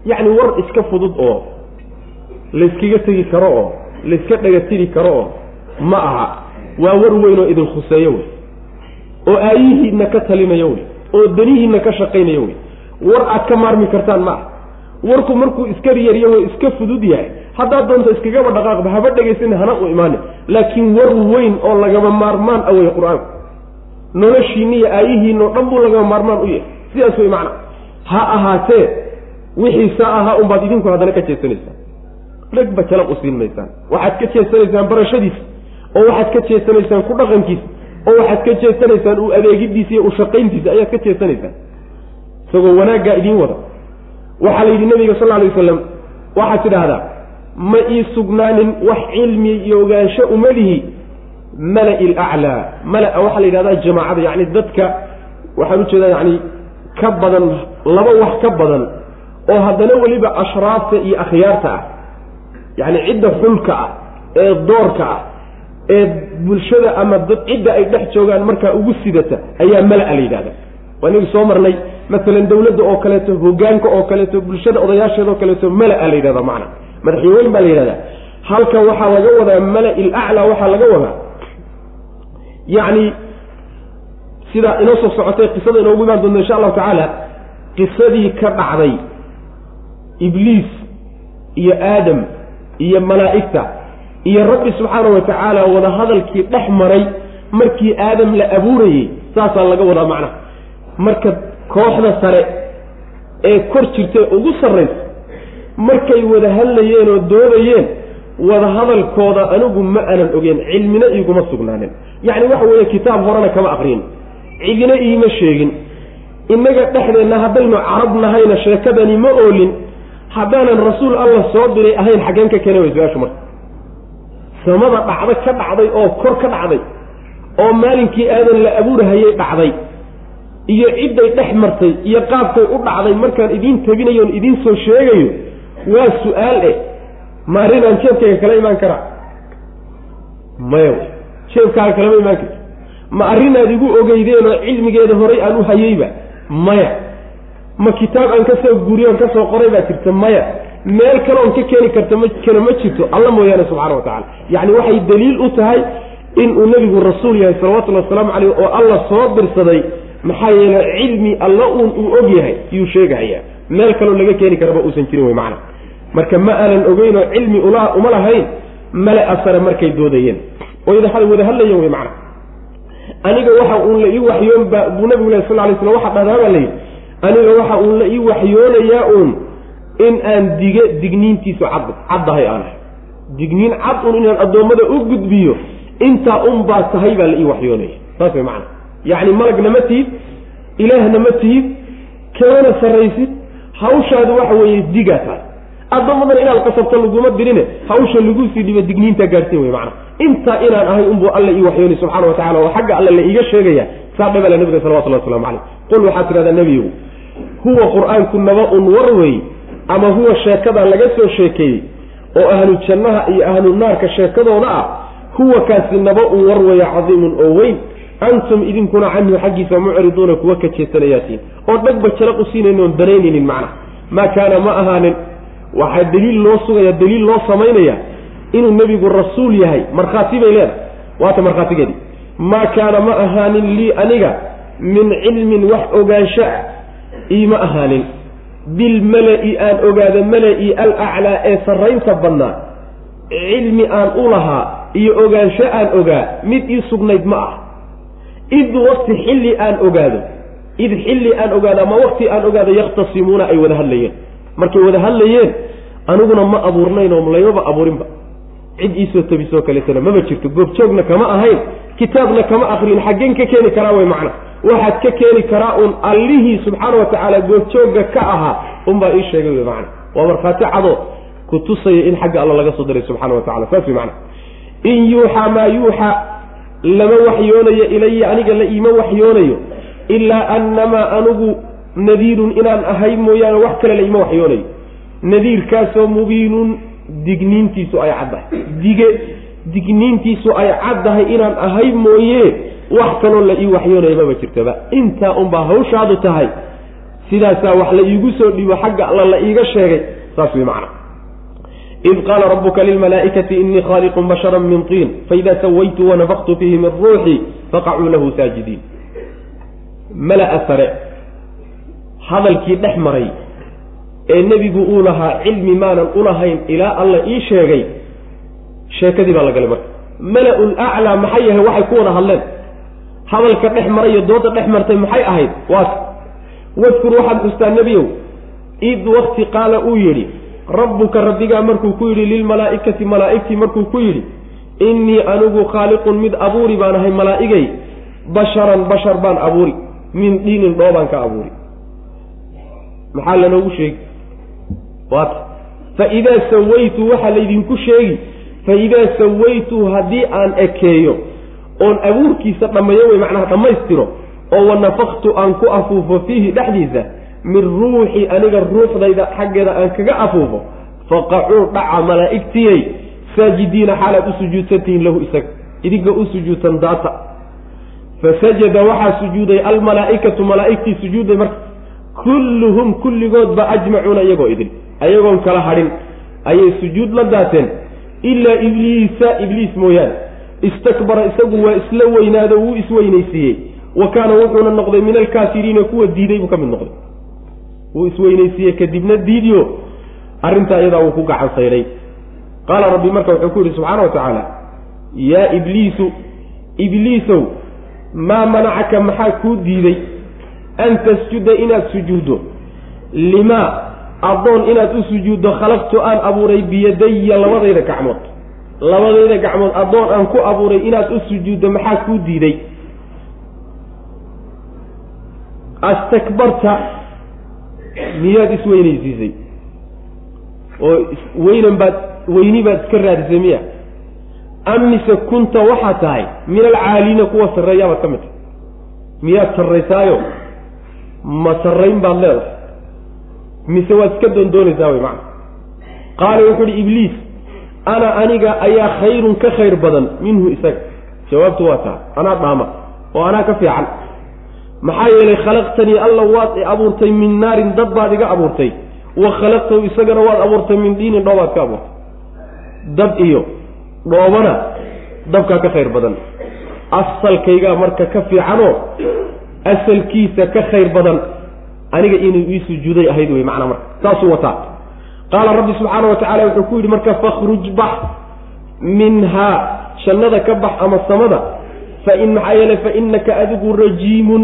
yacni war iska fudud oo layskaga tegi karo oo layska dhagatiri karo oo ma aha. Waa war weyn oo idin khuseeyo wey. Oo aayihiinna ka talinayo wey. Oo danihiinna ka shaqaynayo wey. War aad ka maarmi kartaan ma ah warku markuu iska yarya wey iska fudud yahay haddaad doonto iskagaba dhaqaaqba haba dhegaysan hana u imaanin laakiin war weyn oo lagama maarmaan a wey qur'aanku noloshiinna iyo aayihiinna o dhan buu lagama maarmaan u yahay. Sidaas wey macna. Ha ahaatee wixiisa ahaa unbaad idinku haddana ka jeesanaysaan ragba jalaq u siin maysaan waxaad ka jeesanaysaan barashadiisa oo waxaad ka jeesanaysaan ku dhaqankiisa oo waxaad ka jeesanaysaan u adeegidiisa iyo u shaqayntiisa ayaad ka jeesanaysaan. Isagoo wanaaggaa idiin wada. Waxaa la yidhi nabiga sal alay wasalam waxaad tidhaahdaa ma ii sugnaanin wax cilmi iyo ogaansho umalihi mala-i alaclaa mala-a waxaa la yidhahdaa jamaacada yacni dadka waxaan u jeedaa yacni ka badan laba wax ka badan oo haddana weliba ashraafta iyo akhyaarta ah yacni cidda xulka ah ee doorka ah ee bulshada ama dad cidda ay dhex joogaan markaa ugu sidata ayaa mala-a la yidhahda. Waa inagi soo marnay masalan dawladda oo kaleeto hogaanka oo kaleeto bulshada odayaasheeda kaleeto mala-a la yidhahda macna. Madaxweyn baa la yidhahdaa halka waxaa laga wadaa mala-i laclaa waxaa laga wadaa. Yacni sidaa inoo soo socotay qisada inoogu imaan doonta insha allahu tacaala qisadii ka dhacday ibliis iyo aadam iyo malaa'igta iyo rabbi subxaana wa tacaala wada hadalkii dhex maray markii aadam la abuurayey saasaa laga wadaa macnaha marka kooxda sare ee kor jirtay ugu sarraysa markay wada hadlayeen oo doodayeen wada hadalkooda anigu ma aanan ogeen cilmina iiguma sugnaanin. Yacni waxa weeye kitaab horena kama aqriyin cidina iima sheegin. Innaga dhexdeenna haddaynu carab nahayna sheekadani ma oolin haddaanan rasuul alla soo diray ahayn xaggeen ka keena way su'aashu marka samada dhacdo ka dhacday oo kor ka dhacday oo maalinkii aadan la abuurhayay dhacday. Iyo cidday dhex martay iyo qaabkay u dhacday markaan idiin tabinayoon idiin soo sheegayo waa su'aal eh. Ma arrinaan jeebkayga kala imaan karaa. Maya jeebkaaga kalama imaan karta ma arrinaad igu ogeydeenoo cilmigeeda horay aan u hayeyba maya ma kitaab aan ka soo guuriyoon ka soo qoray baa jirta maya. Meel kaleoon ka keeni karta ma kale ma jirto alla mooyaane subxana wa tacala yacni waxay daliil u tahay inuu nebigu rasuul yahay salawatullhi wasalaamu caleyh oo alla soo dirsaday maxaa yeele cilmi alla uun uu og yahay yuu sheegahayaa meel kaloo laga keeni karaba uusan jirin wey macana marka ma aanan ogeynoo cilmi uma lahayn male asare markay doodayeen. Oo wada hadlayeen wey macana aniga waxa uun la ii waxyoon buu nabigu leh sal lay slam waxa dhahdaa baa layidhi aniga waxa uun la ii waxyoonayaa uun in aan dige digniintiisu cad caddahay aan. Ahay digniin cad un inaan addoommada u gudbiyo intaa un baa tahay baa la ii waxyoonaya saas way macana yacni malagna ma tihid ilaahna ma tihid kamana sarraysid hawshaadu waxa weeye digaa tahay. Addoommadan inaad qasabto laguma dirine hawsha lagu sii dhibo digniinta gaadhsiin wey macana intaa inaan ahay unbuu alla ii waxyoonay subxana wa tacala oo xagga alle la iiga sheegaya saa dhabala nabiga salawatullah waslamu caleyh. Qul waxaad tidhahdaa nebigu huwa qur'aanku naba-un war wey ama huwa sheekadaa laga soo sheekeeyey oo ahlu jannaha iyo ahlu naarka sheekadooda ah huwa kaasi naba-un war weya cadiimun oo weyn. Antum idinkuna canhu xaggiisa mucriduuna kuwa ka jeesanayaatiin. Oo dhagba jalaq u siinaynoon danaynaynin macna. Maa kaana ma ahaanin. Waxaa daliil loo sugaya daliil loo samaynaya inuu nebigu rasuul yahay. Markhaati bay leedahay. Waata markhaatigeedii maa kaana ma ahaanin lii aniga min cilmin wax ogaansho ah iima ahaanin bilmala-i aan ogaado mala-i alaclaa ee sarraynta badnaa. Cilmi aan u lahaa iyo ogaansho aan ogaa mid ii sugnayd ma ah. Id wakti xilli aan ogaado id xilli aan ogaado ama wakti aan ogaado yakhtasimuuna ay wada hadlayeen. Markay wada hadlayeen aniguna ma abuurnayn oo laymaba abuurinba. Cid iisoo tabisoo kaleetana maba jirto goobjoogna kama ahayn kitaabna kama akrin xaggeen ka keeni karaa way macna waxaad ka keeni karaa un allihii subxaana wa tacaala goobjoogga ka ahaa unbaa ii sheegay wey macna. Waa markhaati cado ku tusaya in xagga alla laga soo diray subxana wa tacala saas wey macna. In yuuxaa maa yuuxaa lama waxyoonayo ilaya aniga la iima waxyoonayo ilaa annamaa anigu nadiirun inaan ahay mooyaane wax kale la iima waxyoonayo. Nadiirkaasoo mubiinun digniintiisu ay caddahay. Dige digniintiisu ay caddahay inaan ahay mooye wax kaloo la ii waxyoonaya maba jirtaba. Intaa unbaa hawshaadu tahay sidaasaa wax la iigu soo dhiibo xagga alla la iiga sheegay saas wey macna. Id qaala rabuka lilmalaa'ikati inii khaaliqun bashara min tiin faida sawaytu wanafaktu fiihi min ruuxii faqacuu lahu saajidiin. Mala sare hadalkii dhex maray ee nebigu uu lahaa cilmi maanan ulahayn ilaa alla ii sheegay sheekadii baa la galay marka. Mala-ul aclaa maxay yahay? Waxay ku wada hadleen hadalka dhex maray iyo dooda dhex martay maxay ahayd? Waas. Wadkur waxaad xustaa nebiyow id wakti qaala uu yidhi rabbuka rabbigaa markuu ku yidhi lilmalaa'ikati malaa'igtii markuu ku yidhi innii anigu khaaliqun mid abuuri baan ahay malaa'igay basharan bashar baan abuuri min dhiinin dhoobaan ka abuuri. Maxaa lanoogu sheegi waata faidaa sawaytu waxaa laydinku sheegi faidaa sawaytu haddii aan ekeeyo oon abuurkiisa dhammeeyo wey macnaha dhammaystiro oo wanafaktu aan ku afuufo fiihi dhexdiisa min ruuxi aniga ruuxdayda xaggeeda aan kaga afuufo faqacuu dhaca malaa'igtiyey saajidiina xaalaad u sujuudsantihiin lahu isaga idinka u sujuudsan daata. Fasajada waxaa sujuuday almalaa'ikatu malaa'igtii sujuuday marka kulluhum kulligoodba ajmacuuna iyagoo idin ayagoon kala hadhin ayay sujuud la daateen ilaa ibliisa ibliis mooyaane istakbara isagu waa isla weynaado wuu isweynaysiiyey wa kaana wuxuuna noqday min alkaafiriina kuwa diiday buu ka mid noqday. Wuu isweynaysiiyey kadibna diidiyo arrintaa iyadaa wuu ku gacan sayday qaala rabbi marka wuxuu ku yidhi subxaana wa tacaala yaa ibliisu ibliisow maa manacaka maxaa kuu diiday? An tasjuda inaad sujuuddo. Limaa addoon inaad u sujuuddo khalaqtu aan abuuray biyadaya labadayda gacmood labadayda gacmood addoon aan ku abuuray inaad u sujuuddo maxaa kuu diiday? Astakbarta miyaad isweynaysiisay oo weynan baad weyni baad iska raadisay miya? Am mise kunta waxaad tahay min alcaaliina kuwa sarreeyaabaad ka mid tahay miyaad sarraysaayo ma sarrayn baad leedahay. Mise waad iska doondoonaysaa wey macana qaala wuxuu uhi ibliis ana aniga ayaa khayrun ka khayr badan minhu isaga jawaabtu waa taa anaa dhaama oo anaa ka fiican maxaa yeelay khalaqtanii alla waad i abuurtay min naarin dad baad iga abuurtay wa khalaqtahu isagana waad abuurtay min diinin dhoobaad ka abuurtay dab iyo dhoobana dabkaa ka khayr badan asalkaygaa marka ka fiicanoo asalkiisa ka khayr badan aniga inuu ii sujuuday ahayd wey macnaa marka saasuu wataa qaala rabbi subxaana wa tacala wuxuu ku yidhi marka fakhruj bax minhaa jannada ka bax ama samada fain maxaa yeele fa inaka adigu rajiimun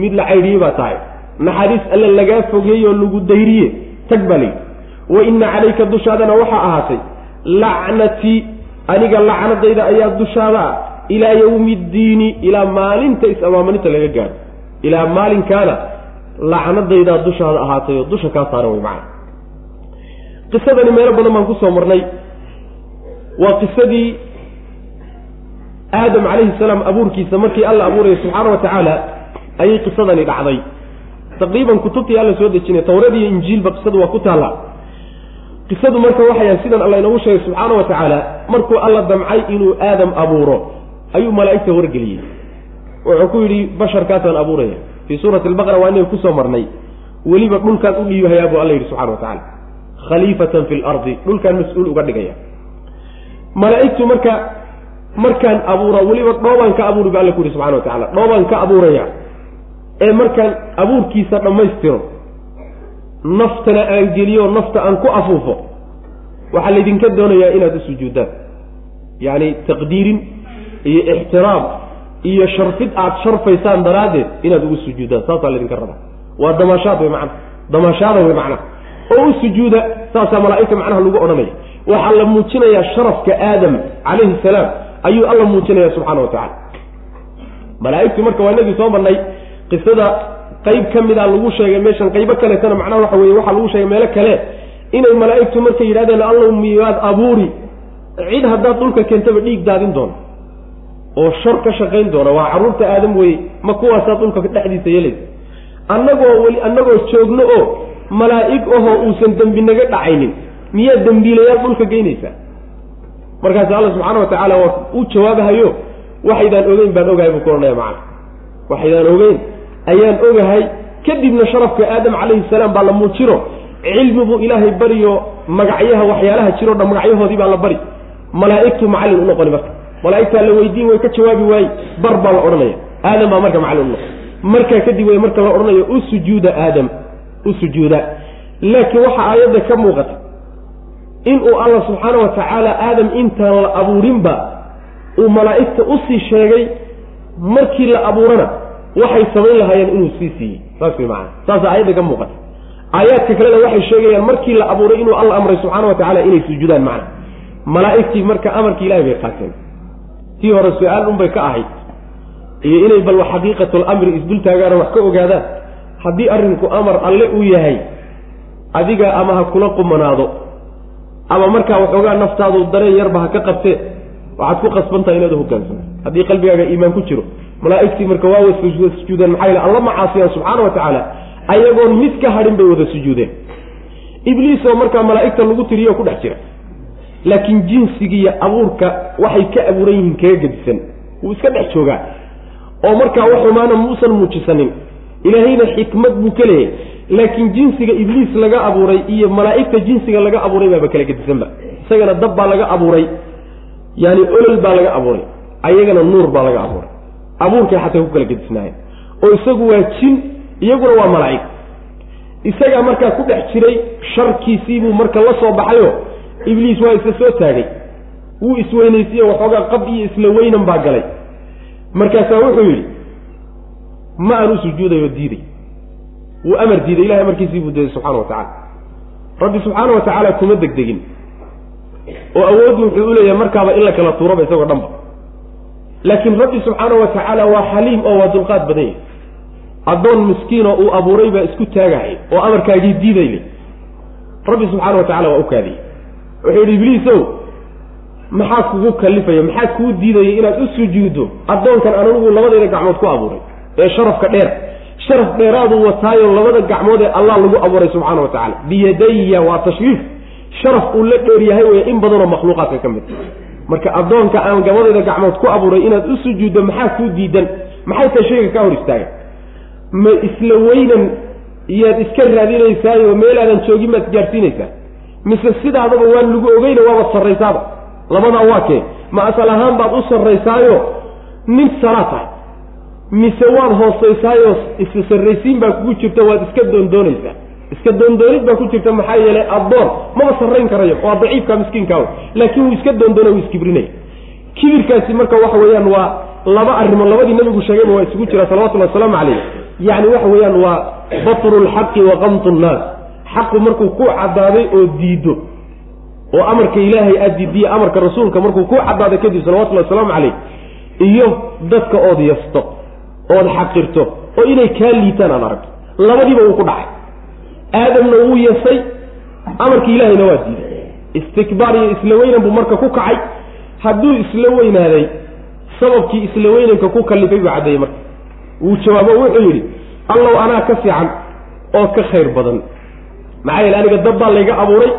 mid la caydhiye baa tahay. Naxariis alle lagaa fogeeyoo lagu dayriye tag baa layidhi wa ina calayka dushaadana waxaa ahaatay lacnatii aniga lacnadayda ayaa dushaada ah ilaa yawmi ddiini ilaa maalinta is-amaamulinta laga gaadho. Ilaa maalinkaana lacnadaydaa dushaada ahaatay oo dusha kaa saaran wey macana qisadani meelo badan baan ku soo marnay. Waa qisadii aadam calayhi salaam abuurkiisa markii alla abuuraya subxaana wa tacaala ayay qisadani dhacday. Taqriiban kutubtii alla soo dejinay tawrad iyo injiilba qisadu waa ku taalla. Qisadu marka waxay ahay sidan alla inoogu sheegay subxaana wa tacaala markuu alla damcay inuu aadam abuuro ayuu malaa'igta wargeliyey. Wuxuu ku yidhi basharkaasaan abuuraya. Fii suurati albaqara waa inaga ku soo marnay. Weliba dhulkaan u dhiibahayaa buu alla yidhi subxana wa tacala khaliifatan fi lardi dhulkaan mas'uul uga dhigaya. Malaa'igtu marka markaan abuura weliba dhoobaan ka abuuri ba alla ku yihi subxana wa tacala dhoobaan ka abuuraya. Ee markaan abuurkiisa dhammaystiro naftana aan geliyo nafta aan ku afuufo waxaa laydinka doonayaa inaad u sujuuddaan yacni taqdiirin iyo ixtiraam iyo sharfid aad sharfaysaan daraaddeed inaad ugu sujuuddaan saasaa laydinka rabaa. Waa damaashaad wey macna damaashaada wey macnaha oo u sujuuda saasaa malaa'igta macnaha lagu odhanaya. Waxaa la muujinayaa sharafka aadam calayhi salaam ayuu alla muujinaya subxana wa tacala malaa'igtu marka waa inagii soo marnay qisada qayb ka mida lagu sheegay meeshan qaybo kaleetana macnaha waxa weye waxaa lagu sheegay meelo kale. Inay malaa'igtu markay yidhahdeen allow miyaad abuuri cid haddaad dhulka keentaba dhiig daadin doono oo shar ka shaqayn doona waa carruurta aadam weye ma kuwaasaad dhulka dhexdiisa yeelaysa. Annagoo weli annagoo joogno oo malaa'ig ahoo uusan dembi naga dhacaynin. Miyaa dembiilayaal dhulka geynaysaa? Markaas alla subxaana wa tacaala waa u jawaabahayo waxaydaan ogeyn baan ogahay buu ku odhanaya macana waxaydaan ogeyn ayaan ogahay kadibna sharafka aadam calayhi salaam baa la muujino cilmi buu ilaahay bariyo magacyaha waxyaalaha jiroo dhan magacyahoodii baa la bari. Malaa'igtu macallin u noqoni marka. Malaa'igtaa la weydiin way ka jawaabi waaye bar baa la odhanaya. Aadam baa marka macallin u noqon. Markaa kadib way marka la odhanayo u aadam u sujuuda. Laakiin waxaa aayadda ka muuqata inuu alla subxaana wa tacaala aadam intaan la abuurinba uu malaa'igta u sii sheegay markii la abuurana waxay samayn lahaayeen inuu sii siiyey. Saas way maana saasa aayadda ka muuqata. Aayaadka kalena waxay sheegayaan markii la abuuray inuu alla amray subxaana wa tacala inay sujuudaan macna malaa'igtii marka amarkii ilahay bay qaateen. Tii hore su'aal unbay ka ahayd. Iyo inay bal xaqiiqatulamri isdul taagaano wax ka ogaadaan haddii arrinku amar alle uu yahay adiga ama ha kula qumanaado ama markaa waxoogaa naftaadu dareen yarba ha ka qabtee waxaad ku qasbantaha inaad hogaansanto haddii qalbigaaga iimaan ku jiro malaa'igtii marka waa wada sujuudeen maxaa yale alla macaasiyaan subxaana wa tacaala ayagoon mid ka hadhin bay wada sujuudeen. Ibliis oo markaa malaa'igta lagu tiriyo ku dhex jira. Laakiin jinsigiiyo abuurka waxay ka abuuran yihiin kaga gedisan. Wuu iska dhex joogaa. Oo markaa wax xumaana muusan muujisanin ilaahayna xikmad buu ka leeyahay. Laakiin jinsiga ibliis laga abuuray iyo malaa'igta jinsiga laga abuuray baaba kala gedisanba isagana dab baa laga abuuray yaani olol baa laga abuuray ayagana nuur baa laga abuuray. Abuurkay xataa ku kala gedisnaayeen oo isagu waa jin iyaguna waa malaa'ig. Isagaa markaa ku dhex jiray sharkiisiibuu marka la soo baxayo ibliis waa isa soo taagay. Wuu isweynaysiiye waxoogaa qab iyo isla weynan baa galay. Markaasaa wuxuu yidhi ma aan u sujuudayo diiday. Wuu amar diiday ilahay amarkiisii buu diiday subxana wa tacala rabbi subxaana wa tacaala kuma degdegin. Oo awooddu wuxuu u leeyahay markaaba in la kala tuuraba isagoo dhanba laakiin rabbi subxaana wa tacaala waa xaliim oo waa dulqaad badan yahay. Addoon miskiinoo uu abuuray baa isku taagahay oo amarkaagii diidayle rabbi subxaana wa tacala waa u kaadiyey. Wuxuu yidhi ibliisow maxaa kugu kalifaya? Maxaa kuu diidaya inaad u sujuuddo? Addoonkan aan anigu labadayda gacmood ku abuuray ee sharafka dheer. Sharaf dheeraaduu wataayo labada gacmood ee allah lagu abuuray subxaana wa tacala biyadaya waa tashriif sharaf uu la dheer yahay wey in badanoo makhluuqaadka ka mid marka addoonka aan gabadayda gacmood ku abuuray inaad u sujuuddo maxaa kuu diidan? Maxay tahay shayga kaa hor istaaga? Ma isla weynan iyaad iska raadinaysaayo meelaadan joogin baad gaadhsiinaysaa. Mise sidaadaba waan lagu ogeyna waabad sarraysaaba. Labadaa waa kee. Ma asal ahaan baad u sarraysaayo? Nin saraa tahay mise waad hoosaysaayo isla sarraysiin baa kugu jirta waad iska doondoonaysaa. Iska doondoonid baa ku jirta maxaa yeelay addoon. Maba sarrayn karayo waa daciifka miskiinkaa laakiin wuu iska doondoona wuu iskibrinaya kibirkaasi marka waxa weeyaan waa laba arrimood labadii nabigu sheegayba waa isugu jiraa salawatullahi wasalaamu calayh yacni waxa weeyaan waa batru lxaqi wa qamtu nnaas. Xaqu markuu ku caddaaday oo diido oo amarka ilaahay aad diidiye amarka rasuulka markuu ku caddaaday kadib salawatullahi wasalaamu calayh iyo dadka ood yasto ood xaqirto oo inay kaa liitaan aad aragto. Labadiiba wuu ku dhacay. Aadamna wuu yasay amarkii ilaahayna waa diiday. Istikbaar iyo isla weynan buu marka ku kacay. Hadduu isla weynaaday sababkii isla weynanka ku kallifay buu caddeeyey marka. Wuu jawaabo wuxuu yidhi allow anaa ka fiican oo ka khayr badan. Maxaa yeele aniga dab baa layga abuuray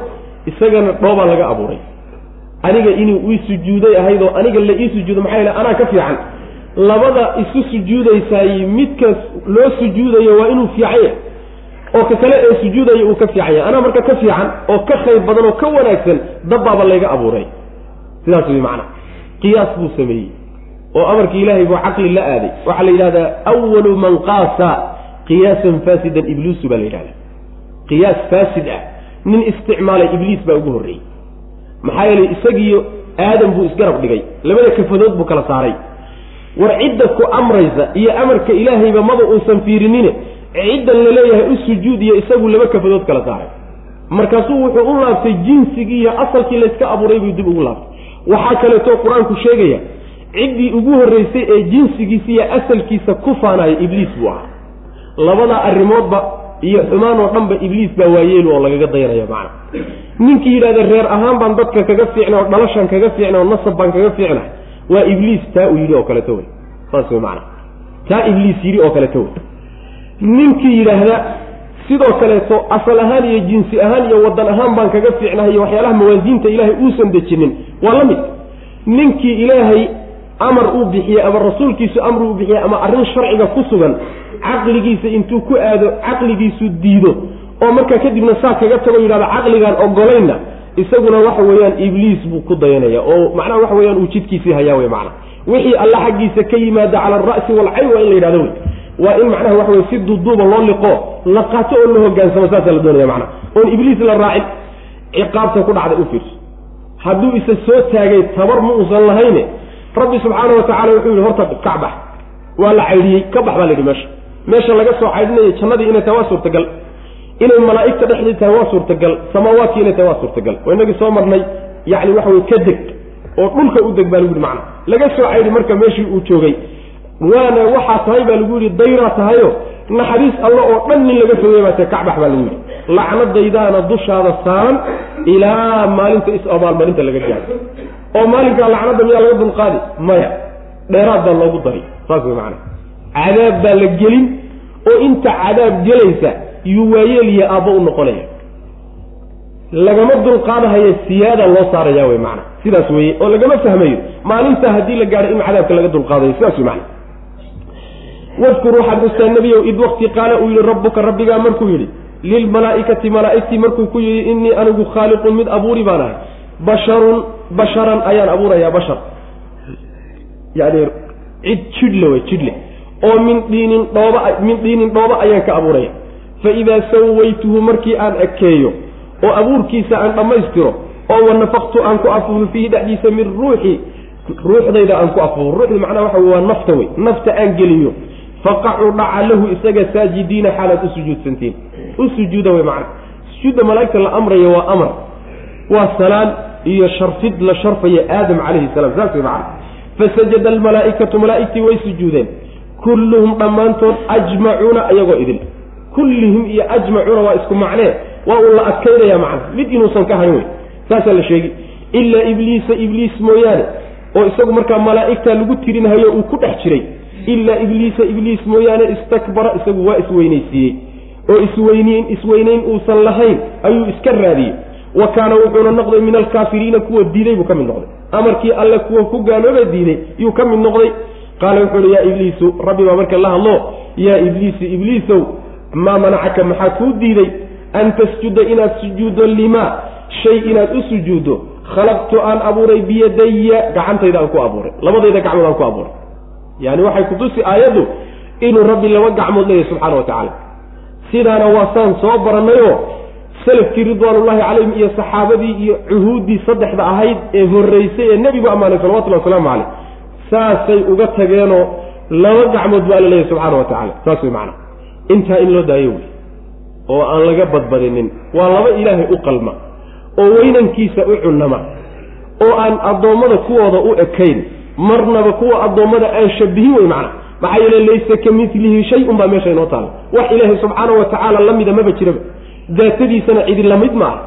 isagana dhoobaa laga abuuray. Aniga inuu ii sujuuday ahayd oo aniga la ii sujuudo maxaa yeele anaa ka fiican labada isu sujuudaysaay midkaas loo sujuudayo waa inuu fiican yahay oo ka kale ee sujuudaya uu ka fiican yahay anaa marka ka fiican oo ka khayr badan oo ka wanaagsan dabbaaba layga abuuray. Sidaas wey macana qiyaas buu sameeyey oo amarkii ilaahay buu caqli la aaday. Waxaa la yidhahdaa awalu man qaasa qiyaasan faasidan ibliisu baa la yidhahdaa qiyaas faasid ah. Nin isticmaalay ibliis baa ugu horreeyey. Maxaa yeelay isagiiyo aadam buu isgarab dhigay. Labada kafadood buu kala saaray war cidda ku amraysa iyo amarka ilaahayba maba uusan fiirinine ciddan la leeyahay u sujuud iyo isagu laba kafadood kala saaray. Markaasuu wuxuu u laabtay jinsigii iyo asalkii layska abuuray buu dib ugu laabtay. Waxaa kaleeto qur'aanku sheegaya ciddii ugu horreysay ee jinsigiisa iyo asalkiisa ku faanaya ibliis buu ahaa. Labada arrimoodba iyo xumaan oo dhanba ibliis baa waayeelu oo lagaga dayanaya macna. Ninkii yidhahda reer ahaan baan dadka kaga fiicna oo dhalashan kaga fiicna oo nasab baan kaga fiicna waa ibliis taa uu yidhi oo kaleeto wey saas wey macana taa ibliis yidhi oo kaleeto wey ninkii yidhaahda sidoo kaleeto asal ahaan iyo jinsi ahaan iyo wadan ahaan baan kaga fiicnahay iyo waxyaalaha mawaasiinta ilaahay uusan dejinin. Waa la mid. Ninkii ilaahay amar uu bixiyey ama rasuulkiisu amr uu bixiyey ama arrin sharciga ku sugan caqligiisa intuu ku aado caqligiisu diido oo markaa kadibna saa kaga tago yidhahdo caqligaan ogolayna isaguna waxa weeyaan ibliis buu ku dayanaya oo macnaha waxa weyaan uu jidkiisii hayaa wey macna. Wixii alla xaggiisa ka yimaada cala alra'si walcayn waa in la yidhahdo wey. Waa in macnaha waxa weye si duuduuba loo liqo la qaato oo la hogaansamo saasaa la doonaya macnaha oon ibliis la raacin ciqaabta ku dhacday u fiirso. Hadduu isa soo taagay tabar ma uusan lahayne rabbi subxaana wa tacala wuxuu yihi horta kacbax waa la caydhiyey ka bax baa la yidhi meesha. Meesha laga soo caydhinayo jannadii inay tahay waa suurtagal inay malaa'igta dhexdii tahay waa suurtagal samaawaadkii inay tahay waa suurtagal. Oo inagii soo marnay yacni waxa weye ka deg oo dhulka u deg baa lagu yihi macna. Laga soo caydhi marka meeshii uu joogay. Waana waxaa tahay baa lagu yidhi dayraa tahayo naxariis alla oo dhan nin laga fogey baa tae kacbax baa lagu yidhi. Lacnadaydaana dushaada saaran ilaa maalinta is-abaalmarinta laga gaado oo maalinkaa lacnadda miyaa laga dulqaadi maya. Dheeraad baa loogu dari saas way macana cadaab baa la gelin oo inta cadaab gelaysa yuu waayeliya aabbo u noqonaya. Lagama dulqaadahayo siyaada loo saaraya wey macana sidaas weeye oo lagama fahmayo maalintaa haddii la gaadho in cadaabka laga dulqaadayo sidaas wey macana wadkur waxaad xustaa nebiyow id wakti qaala uu yihi rabbuka rabbigaa markuu yidhi lilmalaa'ikati malaa'igtii markuu ku yidhi innii anigu khaaliqun mid abuuri baan ahay. Basharun basharan ayaan abuurayaa bashar. Yani cid jidhle wey jidhle oo min dhiinin dhooba min dhiinin dhooba ayaan ka abuuraya fa idaa sawaytuhu markii aan ekeeyo oo abuurkiisa aan dhammaystiro oo wanafaqtu aan ku afuufo fiihi dhexdiisa min ruuxi ruuxdayda aan ku afuufo ruuxda macnaha waxa wey waa nafta wey nafta aan geliyo faqacuu dhaca lahu isaga saajidiina xaalaad u sujuudsantiin u sujuuda wey macna sujuudda malaa'igta la amraya waa amar waa salaan iyo sharfid la sharfayo aadam calayhi salaam saas way macna fasajada almalaa'ikatu malaa'igtii way sujuudeen kulluhum dhammaantood ajmacuuna iyagoo idin kullihim iyo ajmacuuna waa isku macnee waa uu la adkaynaya macna mid inuusan ka hayn wey saasaa la sheegi ilaa ibliisa ibliis mooyaane oo isagu markaa malaa'igta lagu tirinhayo uu ku dhex jiray. Ilaa ibliisa ibliis mooyaane istakbara isagu waa isweynaysiiyey. Oo isweyniin isweynayn uusan lahayn ayuu iska raadiyey. Wa kaana wuxuuna noqday min alkaafiriina kuwa diiday buu ka mid noqday. Amarkii alle kuwa ku gaalooba diiday yuu ka mid noqday. Qaala wuxuu uhi yaa ibliisu rabbi baa marka la hadlo yaa ibliisu ibliisow maa manacaka maxaa kuu diiday an tasjuda inaad sujuuddo limaa shay inaad u sujuuddo khalaqtu aan abuuray biyadaya gacantayda aan ku abuuray. Labadayda gacmood aan ku abuuray. Yani waxay kutusi aayaddu inuu rabbi laba gacmood leeyahy subxaana wa tacaala. Sidaana waa saan soo barannayoo salafkii ridwaanullahi calayhim iyo saxaabadii iyo cuhuuddii saddexda ahayd ee horreysay ee nebigu ammaanay salawatullahi wasalaamu caleyh saasay uga tageenoo laba gacmood baa la leeyahy subxaana wa tacala saas wey macana intaa in loo daayo wey. oo aan laga badbadinin. Waa laba ilaahay u qalma oo weynankiisa u cunama oo aan addoommada kuwooda u ekayn marnaba kuwa addoommada aan shabihin wey macna. Maxaa yeele laysa ka milihi shay-un baa meesha inoo taala wax ilaahay subxaana wa tacaala la mida maba jiraba. Daatadiisana cidi la mid maaha.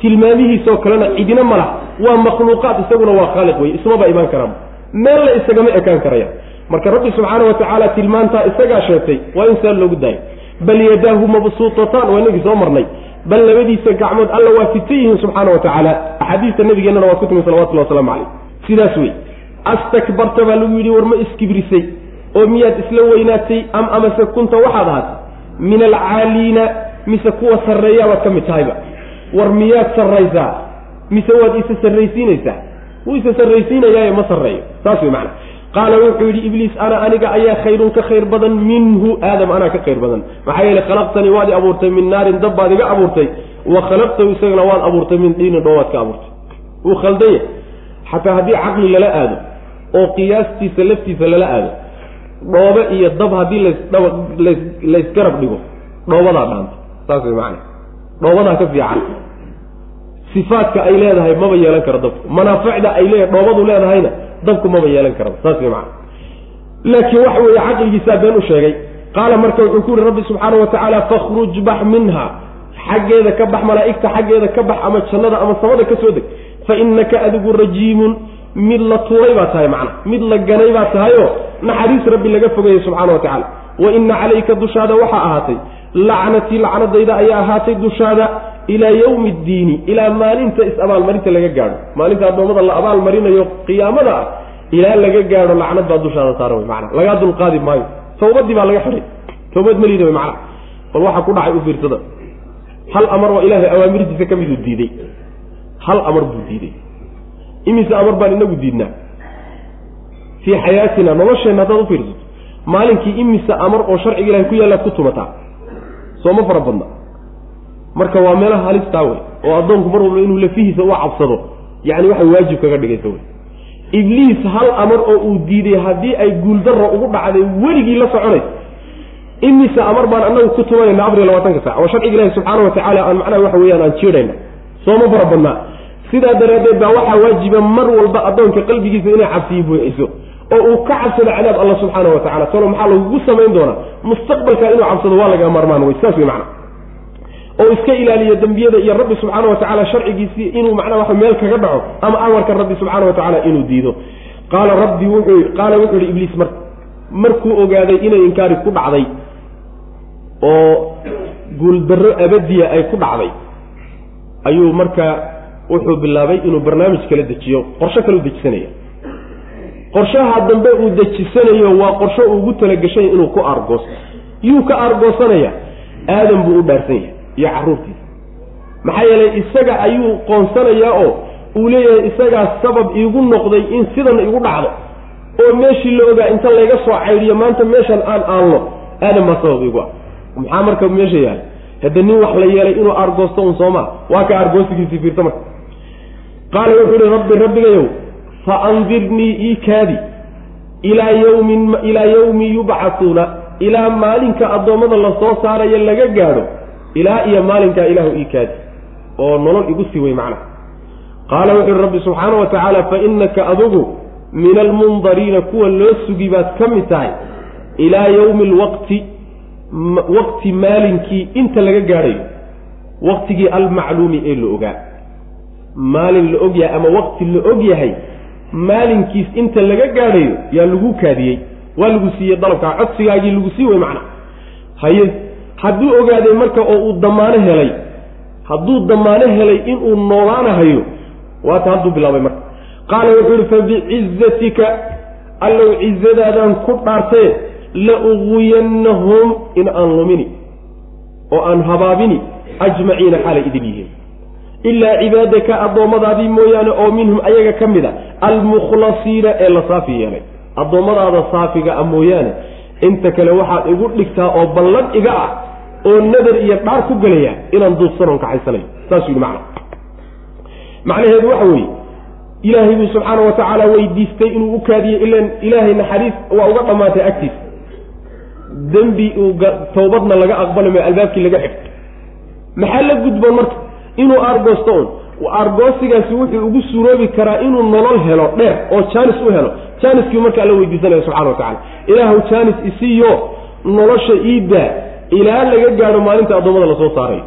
Tilmaamihiisoo kalena cidina ma laha. Waa makhluuqaad isaguna waa khaaliq wey. Ismaba imaan karaan. Meel la isagama ekaan karaya marka rabbi subxaana wa tacaala tilmaantaa isagaa sheegtay waa in saa loogu daayo bal yadaahu mabsuutataan waa inagii soo marnay. Bal labadiisa gacmood alla waa fitan yihiin subxaana wa tacaala axaadiista nabigeennana waad ku timi salawatullahi waslamu caleyh sidaas wey astakbarta baa lagu yidhi war ma iskibrisay oo miyaad isla weynaatay am amase kunta waxaad ahaatay. Min alcaaliina mise kuwa sarreeyaabaad ka mid tahayba. War miyaad sarraysaa mise waad isa sarraysiinaysaa? Wuu isa sarraysiinayaaye ma sarreeyo. Saas wey macana qaala wuxuu yidhi ibliis ana aniga ayaa khayrun ka khayr badan minhu. Aadam anaa ka khayr badan. Maxaa yeele khalaqtanii waad i abuurtay min naarin dab baad iga abuurtay wa khalaqtahu isagana waad abuurtay min diinin dhoobaad ka abuurtay. Wuu khaldan yahay xataa haddii caqli lala aado oo qiyaastiisa laftiisa lala aado dhoobe iyo dab haddii lasdhaba las laysgarab dhigo dhoobadaa dhaanta. Saas way macana dhoobadaa ka fiican. Sifaadka ay leedahay maba yeelan karo dabku. Manaaficda ay lee dhoobadu leedahayna dabku maba yeelan karaba saas way macana laakiin waxa weeye caqligiisaa been u sheegay. Qaala marka wuxuu ku yihi rabbi subxaana wa tacaala fakhruj bax minha. Xaggeeda ka bax malaa'igta xaggeeda ka bax ama jannada ama samada ka soo deg. Fa innaka adigu rajiimun. Mid la tuuray baa tahay macna. Mid la ganay baa tahayoo naxariis rabbi laga fogeeyey subxana wa tacaala wa ina calayka dushaada waxaa ahaatay. Lacnatii lacnadayda ayaa ahaatay dushaada ilaa yawmi ddiini ilaa maalinta is-abaalmarinta laga gaadho. Maalinta addoommada la abaalmarinayo qiyaamada ah ilaa laga gaadho lacnad baa dushaada saaran wey macana lagaa dulqaadi maayo. Tawbadii baa laga xidhay. Tawbad maliida wey macana bal waxaa ku dhacay u fiirsada hal amar oo ilaahay awaamirtiisa ka miduu diiday. Hal amar buu diiday. Imise amar baan inagu diidnaa? Fii xayaatina nolosheenna haddaad ufiirsato maalinkii imise amar oo sharciga ilahay ku yaalla ku tumataa soo ma fara badna marka waa meelaha halistaa wey oo addoonku mar walba inuu lafihiisa u cabsado yacni waxay waajib kaga dhigaysa wey ibliis hal amar oo uu diiday haddii ay guuldarro ugu dhacday weligii la soconaysa imise amar baan annagu ku tumanayna afar iyo labaatanka sac oo sharciga ilahi subxaana wa tacaala aan macnaha waxa weeyaan aan jiidhayna sooma fara badnaa. Sidaa daraaddeed baa waxaa waajiba mar walba addoonka qalbigiisa inay cabsiyi buuxiso oo uu ka cabsado cadaab alla subxaana wa tacala talo maxaa lagugu samayn doonaa? Mustaqbalka inuu cabsado waa laga maarmaan wey saas wey macna oo iska ilaaliyo dembiyada iyo rabbi subxaana wa tacala sharcigiisii inuu macnaha waxa meel kaga dhaco ama amarka rabbi subxaana wa tacaala inuu diido. Qaala rabbi wuxuu qaala wuxuu yihi ibliis mar markuu ogaaday inay inkaari ku dhacday oo guuldarro abadiya ay ku dhacday ayuu marka wuxuu bilaabay inuu barnaamij kala dejiyo qorsho kale u dejisanaya. Qorshaha dambe uu dejisanayo waa qorsho ugu talagashay inuu ku aargoosto yuu ka aargoosanaya aadam buu u dhaarsan yahay iyo carruurtiisa maxaa yeelay isaga ayuu qoonsanayaa oo uu leeyahay isagaa sabab iigu noqday in sidan igu dhacdo oo meeshii la ogaa inta layga soo caydhiyo maanta meeshan aan aanlo aadam baa sabab iigu ah. Maxaa marka meesha yahay? Hadda nin wax la yeelay inuu aargoosto un soomaa? Waa ka aargoostigiisii fiirta marka. Qaala wuxuu ihi rabbi rabbigayow fa andirnii ii kaadi ilaa yawmin ilaa yawmi yubcatuuna ilaa maalinka addoommada la soo saarayo laga gaadho ilaa iyo maalinkaa ilaahu ii kaadi oo nolol igu sii wey macna. Qaala wuxu uhi rabbi subxaana wa tacaala fa innaka adugu min almundariina kuwa loo sugi baad ka mid tahay ilaa yawmi alwaqti waqti maalinkii inta laga gaadhayo waqtigii almacluumi ee la ogaa. Maalin la og yahay ama waqti la og yahay maalinkiis inta laga gaadhayo yaa lagu kaadiyey waa lagu siiyey dalabkaa codsigaagii lagu sii wey macna. Haye hadduu ogaaday marka oo uu damaano helay hadduu damaano helay inuu noolaanahayo waata hadduu bilaabay marka. Qaala wuxuu yihi fabicizatika allow cizadaadaan ku dhaartee la uqwiyannahum in aan lumini oo aan habaabini ajmaciina xaalay idin yihiin. Ilaa cibaadaka addoommadaadii mooyaane oo minhum ayaga ka mid a almukhlasiina ee la saafi yeelay. Addoommadaada saafiga a mooyaane inta kale waxaad igu dhigtaa oo ballan iga ah oo nadar iyo dhaar ku gelaya inaan duubsanoon kaxaysanayo saasuu yidhi macna macnaheedu waxa weeye ilaahay buu subxaana wa tacaala weydiistay inuu u kaadiyey ilan ilaahay naxariis waa uga dhammaatay agtiisa dembi uu tawbadna laga aqbali mayo albaabkii laga xigto maxaa la gudboon marka? Inuu aargoosto un aargoosigaasi wuxuu ugu suroobi karaa inuu nolol helo dheer oo jaanis u helo. Jaaniskii marka alla weydiisanaya subxana wa tacala ilaahu jaanis isiiyo nolosha iiddaa ilaa laga gaadho maalinta addoommada la soo saarayo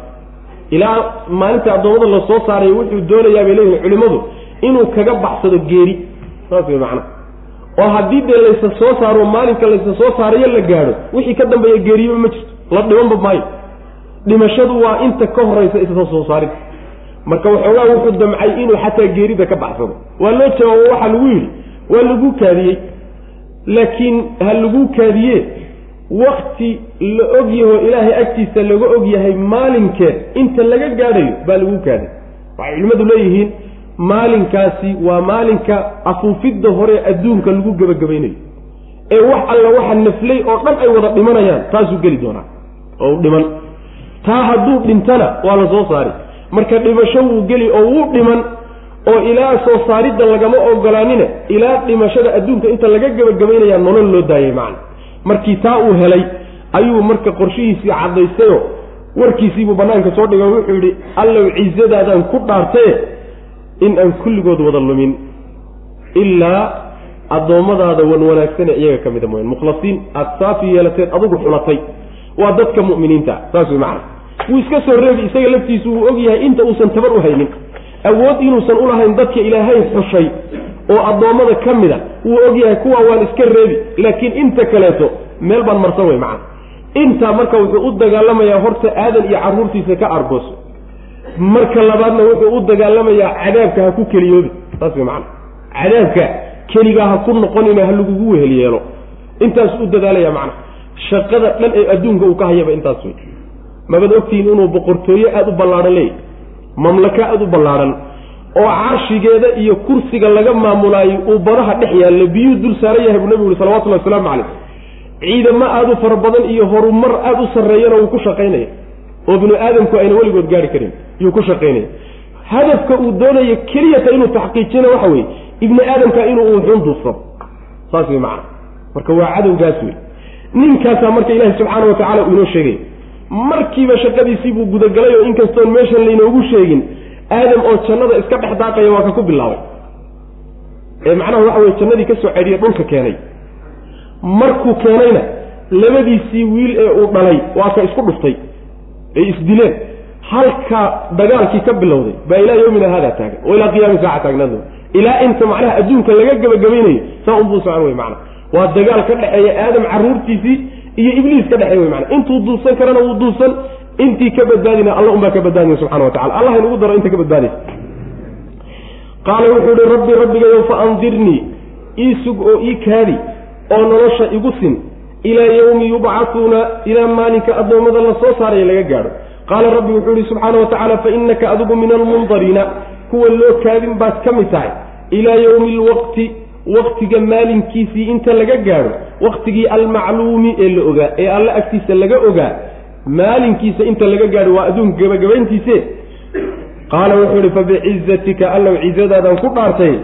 ilaa maalinta addoommada la soo saarayo wuxuu doonayaa bay leeyihiin culimmadu inuu kaga baxsado geeri. Saas way macnaha oo haddii dee laysa soo saaro maalinka laysa soo saarayo la gaadho wixii ka dambeeya geeriyoba ma jirto. La dhimanba maayo. Dhimashadu waa inta ka horaysa isa soo saarid marka waxoogaa wuxuu damcay inuu xataa geerida ka baxsado. Waa loo jawaabo waxaa lagu yidhi waa lagu kaadiyey. Laakiin ha lagu kaadiye wakti la og yaho ilaahay agtiisa laga og yahay maalinkeed inta laga gaadhayo baa lagu kaadiy waxay culimmadu leeyihiin maalinkaasi waa maalinka afuufidda hore adduunka lagu gebagabaynayo ee wax alla waxa naflay oo dhan ay wada dhimanayaan taasuu geli doonaa. Oo dhiman. Taa hadduu dhintana waa la soo saari marka dhimasho wuu geli oo wuu dhiman oo ilaa soo saaridda lagama ogolaanina ilaa dhimashada adduunka inta laga gebagabaynayaa nolol loo daayay macna markii taa uu helay ayuu marka qorshihiisii caddaystayoo warkiisiibuu bannaanka soo dhigo wuxuu yidhi allow cizadaadaan ku dhaartaye in aan kulligood wada lumin ilaa addoommadaada wan wanaagsane iyaga ka mida mooyan mukhlasiin aada saafi yeelateed adugu xulatay waa dadka mu'miniinta. Saas way macana wuu iska soo reebi isaga laftiisu wuu og yahay inta uusan tabar u haynin. Awood inuusan ulahayn dadka ilaahay xushay oo addoommada ka mida wuu og yahay kuwa waan iska reebi laakiin inta kaleeto meel baan marsan wey macana intaa marka wuxuu u dagaalamayaa horta aadan iyo carruurtiisa ka argooso marka labaadna wuxuu u dagaalamayaa cadaabka ha ku keliyoobi saas wey macana cadaabka keligaa ha ku noqonina ha lagugu wehel yeelo. Intaas u dadaalaya macana shaqada dhan ee adduunka uu ka hayaba intaas wey mabad ogtihiin inuu boqortooye aada u ballaadhan leeyahy mamlaka aada u ballaadhan oo carshigeeda iyo kursiga laga maamulaayo uu badaha dhex yaallo biyuu dul saaran yahay buu nabigu uhi salawatullahi wasalaamu calayh. Ciidamo aada u fara badan iyo horumar aada u sarreeyana wuu ku shaqaynaya oo binu aadamku ayna weligood gaari karin yuu ku shaqaynaya. Hadafka uu doonayo keliyata inuu taxqiijina waxa weeye ibni aadamka inuu uxun duufsado saas wey macana marka waa cadowgaas wey ninkaasaa marka ilaahi subxaana wa tacala uu inoo sheegay. Markiiba shaqadiisii buu gudagalay oo inkastoon meeshan laynoogu sheegin aadam oo jannada iska dhex daaqaya waa ka ku bilaabay. Ee macnaha waxa weye jannadii ka soo dhulka keenay. Markuu keenayna labadiisii wiil ee uu dhalay waa ka isku dhuftay ay isdileen halka dagaalkii ka bilowday baa ilaa yowmina haadaa taagan oo ilaa qiyaami saaca taagnaado. Ilaa inta macnaha adduunka laga gebagabaynayo saa unbuu socon wey macana waa dagaal ka dhexeeya aadam carruurtiisii iyo ibliis ka dhexeey wey mana intuu duusan karana wuu duusan intii ka badbaadina alla unbaa ka badbaadaya subxana wa tacala allah inugu daro inta ka badbaadaysa qaala wuxuu ihi rabbi rabbigayow fa andirnii ii sug oo ii kaadi oo nolosha igu sin. Ilaa yawmi yubcatuuna ilaa maalinka addoommada la soo saaraya laga gaadho. Qaala rabbi wuxuu ihi subxaana wa tacaala fa innaka adigu min almundariina kuwa loo kaadin baad ka mid tahay. Ilaa yawmi alwaqti waktiga maalinkiisii inta laga gaadho waktigii almacluumi ee la ogaa ee alle agtiisa laga ogaa maalinkiisa inta laga gaadho waa adduunka gabagabayntiise qaala wuxuu ihi fabicizatika allow cizadaadaan ku dhaartay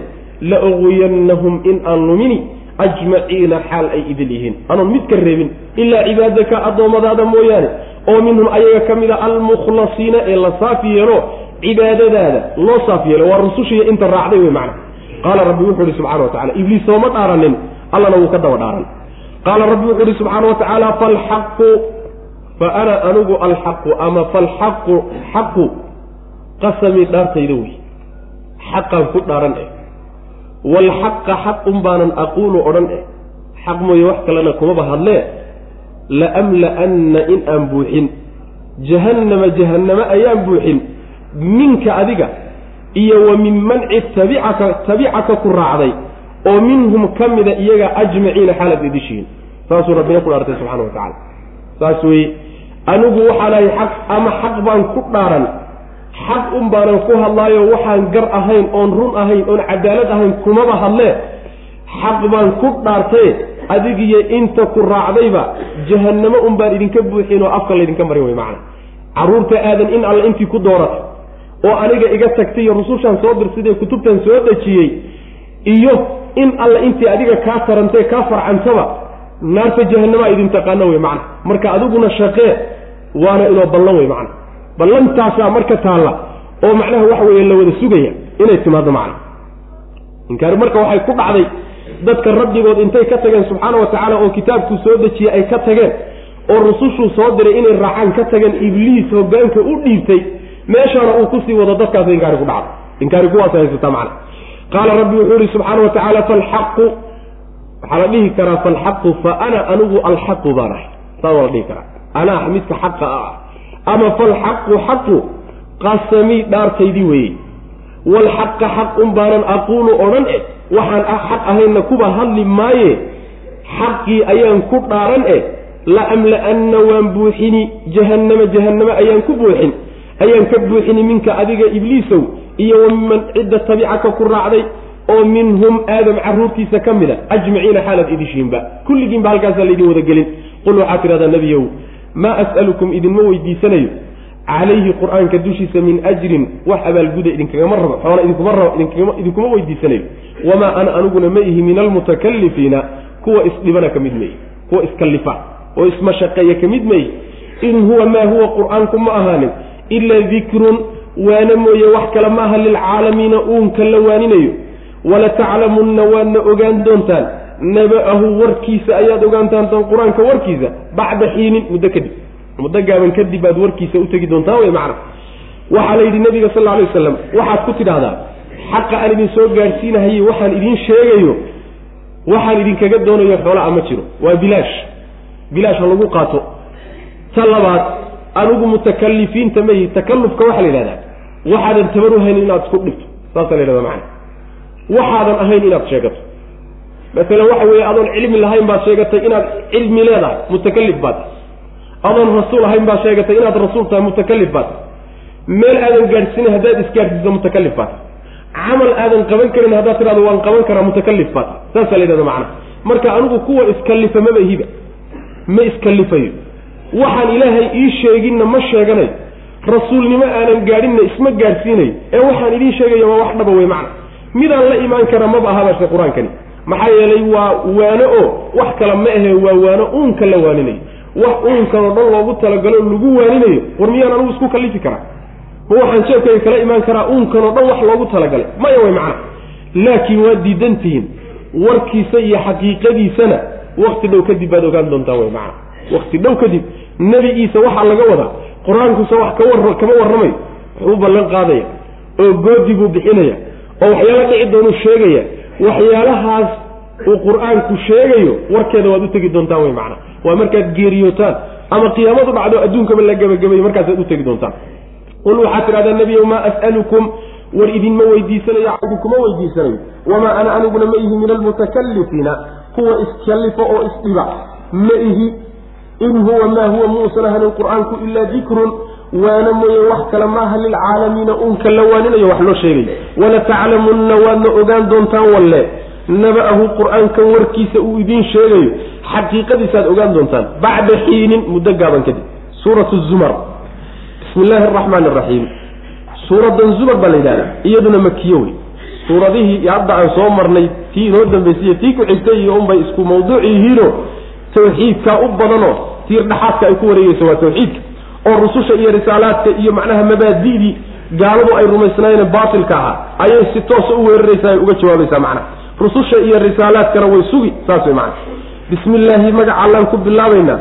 la uqwiyannahum in aan lumini ajmaciina xaal ay idil yihiin. Anoon mid ka reebin ilaa cibaadaka addoommadaada mooyaane oo minhum ayaga ka mid a almukhlasiina ee la saaf yeelo cibaadadaada loo saaf yeelo waa rusushiiyo inta raacday wey macna. Qaala rabbi wuxuu ihi subxana wa tacala ibliis sooma dhaaranin allana wuu ka daba dhaaran. Qaala rabbi wuxuu ihi subxaana wa tacaala falxaqu fa ana anigu alxaqu ama falxaqu xaqu qasami dhaartayda wey. Xaqaan ku dhaaran eh. Waalxaqa xaqun baanan aquulu odhan eh. Xaq mooye wax kalena kumaba hadlee laamla'anna in aan buuxin. Jahannama jahanname ayaan buuxin. Minka adiga iyo wa min manci tabicaka tabicaka ku raacday. Oo minhum ka mida iyaga ajmaciina xaalaad idishihiin saasuu rabbina ku dhaartay subxana wa tacala saas weye anigu waxaanahay xaq ama xaq baan ku dhaaran. Xaq un baanan ku hadlaayo waxaan gar ahayn oon run ahayn oon cadaalad ahayn kumaba hadlee xaq baan ku dhaartaye adigiyo inta ku raacdayba jahannamo un baan idinka buuxin oo afka laydinka marin wey macana carruurta aadan in alle intii ku dooratay oo aniga iga tagtay iyo rusushaan soo dirsadee kutubtan soo dejiyey iyo in alla intii adiga kaa tarantee kaa farcantaba naarta jahanamaa idin taqaano wey macna. Marka adiguna shaqee waana inoo ballan wey macna. Ballantaasaa marka taalla oo macnaha waxa weeye la wada sugaya inay timaado macna. Inkaari marka waxay ku dhacday dadka rabbigood intay ka tageen subxaana wa tacaala oo kitaabkuu soo dejiyey ay ka tageen oo rusushuu soo diray inay raacaan ka tageen ibliis hoggaanka u dhiibtay meeshaana uu ku sii wado dadkaas inkaari ku dhacdo. Inkaari kuwaas haysataa macna. Qaala rabbi wuxuu yihi subxaana wa tacaala falxaqu waxaa la dhihi karaa falxaqu fa ana anigu alxaqu baan ahay. Saa waa la dhihi karaa. Anaa midka xaqa ah. Ama falxaqu xaqu qasamii dhaartaydii weeye. Walxaqa xaq un baanan aquulu odhan e waxaan xaq ahaynna kuba hadli maaye. Xaqii ayaan ku dhaaran e la amla-anna waan buuxini. Jahannama jahanname ayaan ku buuxin. Ayaan ka buuxini minka adiga ibliisow. Iyo wa miman cidda tabicaka ku raacday oo minhum aadam caruurtiisa ka mid a ajmaciina xaalaad idishiinba. Kulligiinba halkaasaa laydin wada gelin qul waxaad tidhahdaa nebiyow maa as'alukum idinma weydiisanayo? Calayhi qur'aanka dushiisa min ajrin wax abaalguda idinkagama rabo xoola idinkuma rabo idinkuma weydiisanayo. Wamaa ana aniguna ma ihi min almutakalifiina kuwa isdhibana ka mid meey kuwa iskallifa oo ismashaqeeya ka mid meey in huwa maa huwa qur'aanku ma ahaanin ilaa dikrun waana mooye wax kale ma aha lilcaalamiina uunka la waaninayo walataclamunna waadna ogaan doontaan. Naba'ahu warkiisa ayaad ogaan doontaan qur'aanka warkiisa bacda xiinin muddo kadib. Muddo gaaban kadib baad warkiisa utegi doontaan wey macna. Waxaa la yidhi nabiga sal alay wasalam waxaad ku tidhahdaa xaqa aan idin soo gaadhsiinahaye waxaan idiin sheegayo waxaan idinkaga doonayo xoolaa ma jiro. Waa bilaash. Bilaash ha lagu qaato. Ta labaad anigu mutakalifiinta mayi takallufka waxaa la yidhahdaa waxaadan tabar u haynin inaad isku dhibto. Saasa la yidhahda macana waxaadan ahayn inaad sheegato. Masalan waxa weeye adoon cilmi lahayn baad sheegatay inaad cilmi leedahay mutakalif baad. Adoon rasuul ahayn baad sheegatay inaad rasuul tahay mutakalif baad. Meel aadan gaadhsiinin haddaad isgaadhsiiso mutakalif baad. Camal aadan qaban karin haddaad tidhahdo waan qaban karaa mutakalif baad. Saasaa la yidhahda macana marka anigu kuwa iskalifa maba hiba ma iskalifayo. Waxaan ilaahay ii sheeginna ma sheeganayo rasuulnimo aanan gaadhinna isma gaadhsiinayo ee waxaan idiin sheegaya waa wax dhaba wey macna midaan la imaan kara maba ahabaashe qur'aankani. Maxaa yeelay waa waano oo wax kale ma ahe waa waano uunka la waaninayo wax uunkan oo dhan loogu talagalo lagu waaninayo war miyaan anigu isku kallifi karaa ma waxaan jeebkayga kala imaan karaa uunkan oo dhan wax loogu talagalay. Maya way macna. Laakiin waad diidantihiin. Warkiisa iyo xaqiiqadiisana wakti dhow kadib baad ogaan doontaa way macna. Wakti dhow kadib nebigiisa waxaa laga wadaa. Qur'aankusa wax kawa kama warramayo wuxuu u ballan qaadaya oo goodi buu bixinaya oo waxyaala dhici doonuu sheegaya waxyaalahaas uu qur'aanku sheegayo warkeeda waad u tegi doontaan wey macana waa markaad geeriyootaan ama qiyaamadu dhacdo adduunkaba la gebagabayo markaasaad u tegi doontaan. Qul waxaad tidhahdaa nebiyow maa as'alukum? War idinma weydiisanayo idinkuma weydiisanayo wamaa ana aniguna ma ihi min almutakalifiina kuwa iskallifo oo isdhiba. Ma ihi in huwa maa huwa muusan ahanin qur'aanku ilaa dikrun waana mooye wax kale maaha lilcaalamiina uunka la waaninayo wax loo sheegay. walataclamunna waadna ogaan doontaan walle. naba'ahu qur'aankan warkiisa uu idiin sheegayo. xaqiiqadiisaad ogaan doontaan. bacda xiinin muddo gaaban kadib. suuratu zumar. bismi illaahi araxmaani araxiim suuradan zumar baa la yidhahdaa iyaduna makiyo wey. suuradihii hadda aan soo marnay tii inoo dambaysaiyo tii ku xigtay iyo unbay isku mawduuc yihiino tawxiidkaa u badanoo tiir dhaxaadka ay ku wareegeyso waa tawxiidka oo rususha iyo risaalaadka iyo macnaha mabaadi'dii gaaladu ay rumaysnaayeen baatilka ahaa ayay si toosa u weeraraysaa ay uga jawaabaysaa macnaha rususha iyo risaalaadkana way sugi saas way macana bismi illaahi magaca allaan ku bilaabaynaa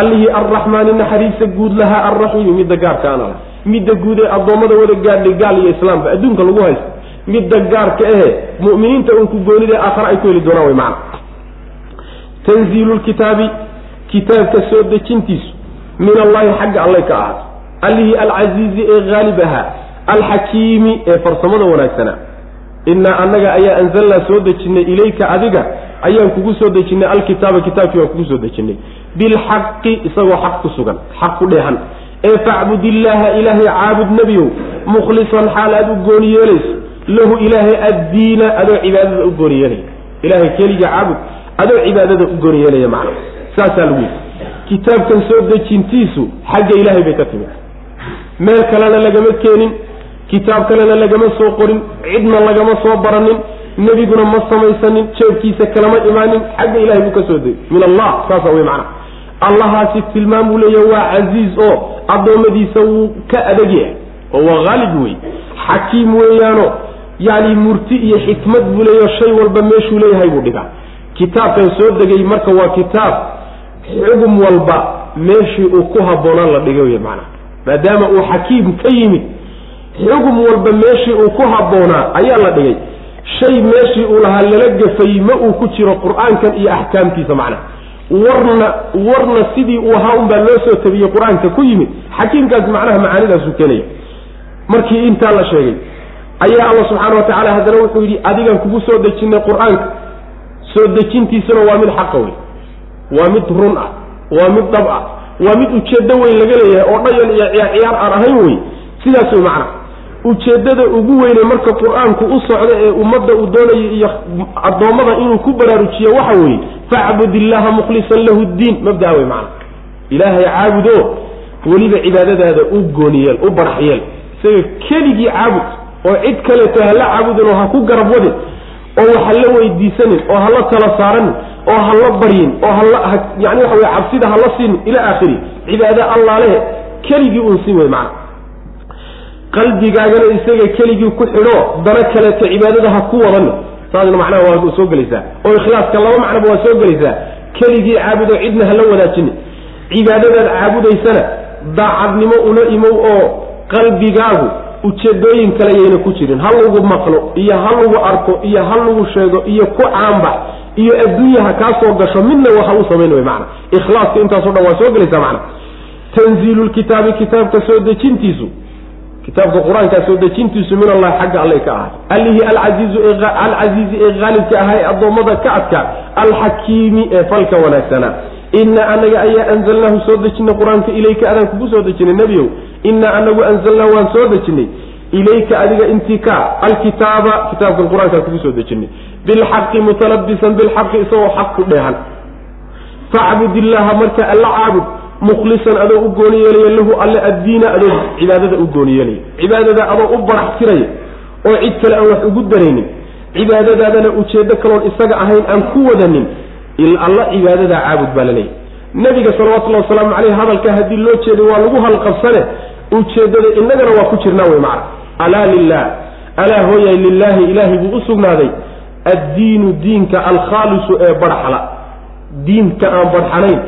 allihii arraxmaani naxariisa guud lahaa arraxiimi midda gaarka ana lah midda guud ee addoommada wada gaadhay gaal iyo islaamka adduunka lagu haysto. Midda gaarka ahe mu'miniinta uun ku goonida aakhare ay ku heli doonaan way macana tanziilu lkitaabi kitaabka soo dejintiisu min allahi xagga allay ka ahaatay allihii alcasiizi ee haalib ahaa alxakiimi ee farsamada wanaagsanaa innaa annaga ayaa anzalnaa soo dejinnay ilayka adiga ayaan kugu soo dejinnay alkitaaba kitaabkii baan kugu soo dejinnay. Bilxaqi isagoo xaq ku sugan xaq ku dheehan. Ee facbud illaaha ilaahay caabud nebiyow mukhlisan xaal aad u gooni yeelayso. Lahu ilaahay addiina adoo cibaadada u gooni yeelaya ilahay keliga caabud adoo cibaadada u gooni yeelaya macna. Saasaa lagu yidhi kitaabkan soo dejintiisu xagga ilaahay bay ka timid. Meel kalena lagama keenin kitaab kalena lagama soo qorin cidna lagama soo baranin nebiguna ma samaysanin jeebkiisa kalama imaanin xagga ilahay buu ka soo degay min allah saasa wey macana allahaasi tilmaam buu leeyahy waa casiiz oo addoommadiisa wuu ka adag yahay. Oo waa haalib wey xakiim weeyaano yacni murti iyo xikmad buu leeyaho shay walba meeshuu leeyahay buu dhigaa. Kitaabkan soo degay marka waa kitaab xugum walba meeshii uu ku habboonaan la dhigay wey macnaha maadaama uu xakiim ka yimid xugum walba meeshii uu ku habboonaa ayaa la dhigay. Shay meeshii uu lahaa lala gafay ma uu ku jiro qur'aankan iyo axkaamtiisa macnaha warna warna sidii uu ahaa unbaa loo soo tabiyey qur'aanka ku yimid xakiimkaas macnaha macaanidaasuu keenaya. Markii intaa la sheegay ayaa alla subxaana wa tacaala haddana wuxuu yidhi adigaan kugu soo dejinnay qur'aanka. Soo dejintiisuna waa mid xaqa wey waa mid run ah. Waa mid dhab ah. Waa mid ujeeddo weyn laga leeyahay oo dhayan iyo ciyaar aan ahayn wey sidaas wey macna. Ujeeddada ugu weyne marka qur'aanku u socda ee ummadda uu doonayo iyo addoommada inuu ku baraarujiyo waxa weeye facbud illaha mukhlisan lahu ddiin. Mabdaa wey macna. Ilaahay caabudo weliba cibaadadaada u gooniyeel u baraxyeel isaga keligii caabud oo cid kaleeto hala caabudin oo ha ku garab wadin oo wax hala weydiisanin oo hala tala saaranin oo hala baryin oo yani waxa wey cabsida hala siinin ila aakhiri cibaado allaaleh keligii uun sin wey macana qalbigaagana isaga keligii ku xidho dana kaleeto cibaadada ha ku wadanin saasna macnaha waa soo gelaysaa. Oo ikhlaaska laba macnaba waa soo gelaysaa. Keligii caabudo cidna hala wadaajini cibaadadaad caabudaysana daacadnimo ula imow oo qalbigaagu ujeedooyin kale yayna ku jirin. Ha lagu maqlo iyo ha lagu arko iyo ha lagu sheego iyo ku caanbax iyo adduunyaha kaa soo gasho midna waxa u samayn wey macana ikhlaaska intaaso dhan waa soo gelaysaa macana tanziilu lkitaabi kitaabka soo dejintiisu kitaabka qur'aankaa soo dejintiisu min allahi xagga alle ka ahay allihii alcaiizu alcasiizi ee ahaa ee addoommada ka adka alxakiimi ee falka wanaagsanaa. Ina anaga ayaa anzalnaahu soo dejinay qur'aanka ilayka adaan kugu soo dejinay nebiow inaa anagu anzalnaahu waan soo dejinay. Ilayka adiga intii ka alkitaaba kitaabkan qur'aankaa kugu soo dejinay. Bilxaqi mutalabisan bilxaqi isagoo xaq ku dheehan. Facbud illaha marka alla caabud mukhlisan adoo u gooni yeelaya lahu alle addiina adoo cibaadada u gooni yeelaya. Cibaadada adoo u barax tiraya oo cid kale aan wax ugu daraynin. Cibaadadaadana ujeeddo kaloon isaga ahayn aan ku wadanin. Alla cibaadadaa caabud baa la leeyahy nebiga salawatullahi wasalaamu caleyh hadalka haddii loo jeeday waa lagu halqabsane ujeeddada innagana waa ku jirnaa wey macna alaa lilah alaa hooyay lilaahi ilaahay buu u sugnaaday. Addiinu diinka alkhaalisu ee barxala diinka aan barxanayn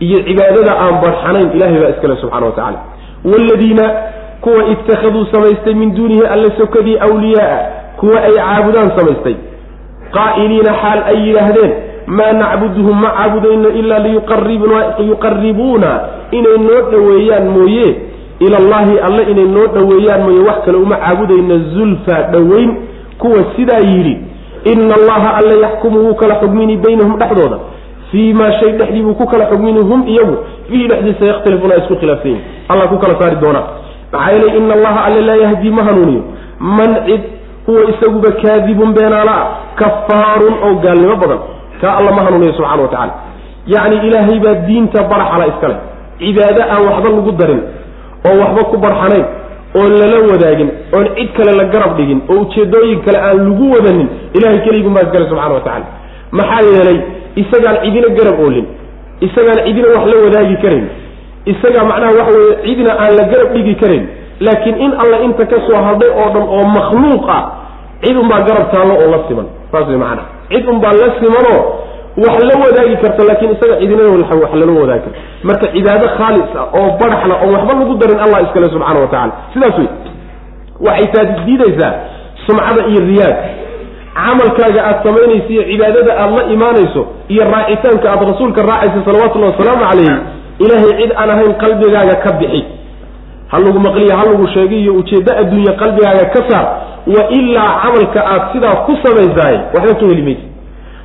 iyo cibaadada aan barxanayn ilahay baa iskale subxana wa tacala waaladiina kuwa ittakhaduu samaystay min duunihi alla sokadii awliyaaa kuwa ay caabudaan samaystay. Qaa'iliina xaal ay yidhaahdeen maa nacbuduhum ma caabudayno ilaa liyuqaribuuna inay noo dhoweeyaan mooye ila allahi alle inay noo dhoweeyaan mooye wax kale uma caabudayno zulfa dhoweyn kuwa sidaa yidhi ina allaha alle yaxkumu wuu kala xugmini baynahum dhexdooda. Fii maa shay dhexdii buu ku kala xugmini hum iyagu fiihi dhexdiisa yakhtalifuuna ay isku khilaafsan allah ku kala saari doonaa maxaa yeelay ina allaha alle laa yahdii ma hanuuniyo. Man cid huwa isaguba kaadibun beenaala ah kafaarun oo gaalnimo badan. Kaa alla ma hanuuniyo subxana wa tacala yacni ilaahay baa diinta baraxala iskale cibaado aan waxba lagu darin oo waxba ku barxanayn oon lala wadaagin oon cid kale la garab dhigin oo ujeedooyin kale aan lagu wadanin ilahay keligun baa iskale subxana wa tacala maxaa yeelay isagaan cidina garab oolin isagaan cidina wax la wadaagi karayn isagaa macnaha waxa weeye cidna aan la garab dhigi karayn laakiin in alla inta ka soo hadhay oo dhan oo makhluuq ah cid unbaa garab taallo oo la siman. Saas way macnaha. Cid unbaa la simanoo wax la wadaagi karta laakiin isaga cidinada wax lala wadaagi karta. Marka cibaado khaalis ah oo baraxla oo waxba lagu darin allah iskale subxaana wa tacala sidaas wey waxay taasi diidaysaa sumcada iyo riyaad. Camalkaaga aad samaynayso iyo cibaadada aad la imaanayso iyo raacitaanka aad rasuulka raacaysa salawatullahi wasalaamu calayhi ilaahay cid aan ahayn qalbigaaga ka bixi. Ha lagu maqliya ha lagu sheegay iyo ujeeddo adduunye qalbigaaga ka saar wa ilaa camalka aad sidaa ku samaysaay waxba ka heli maysa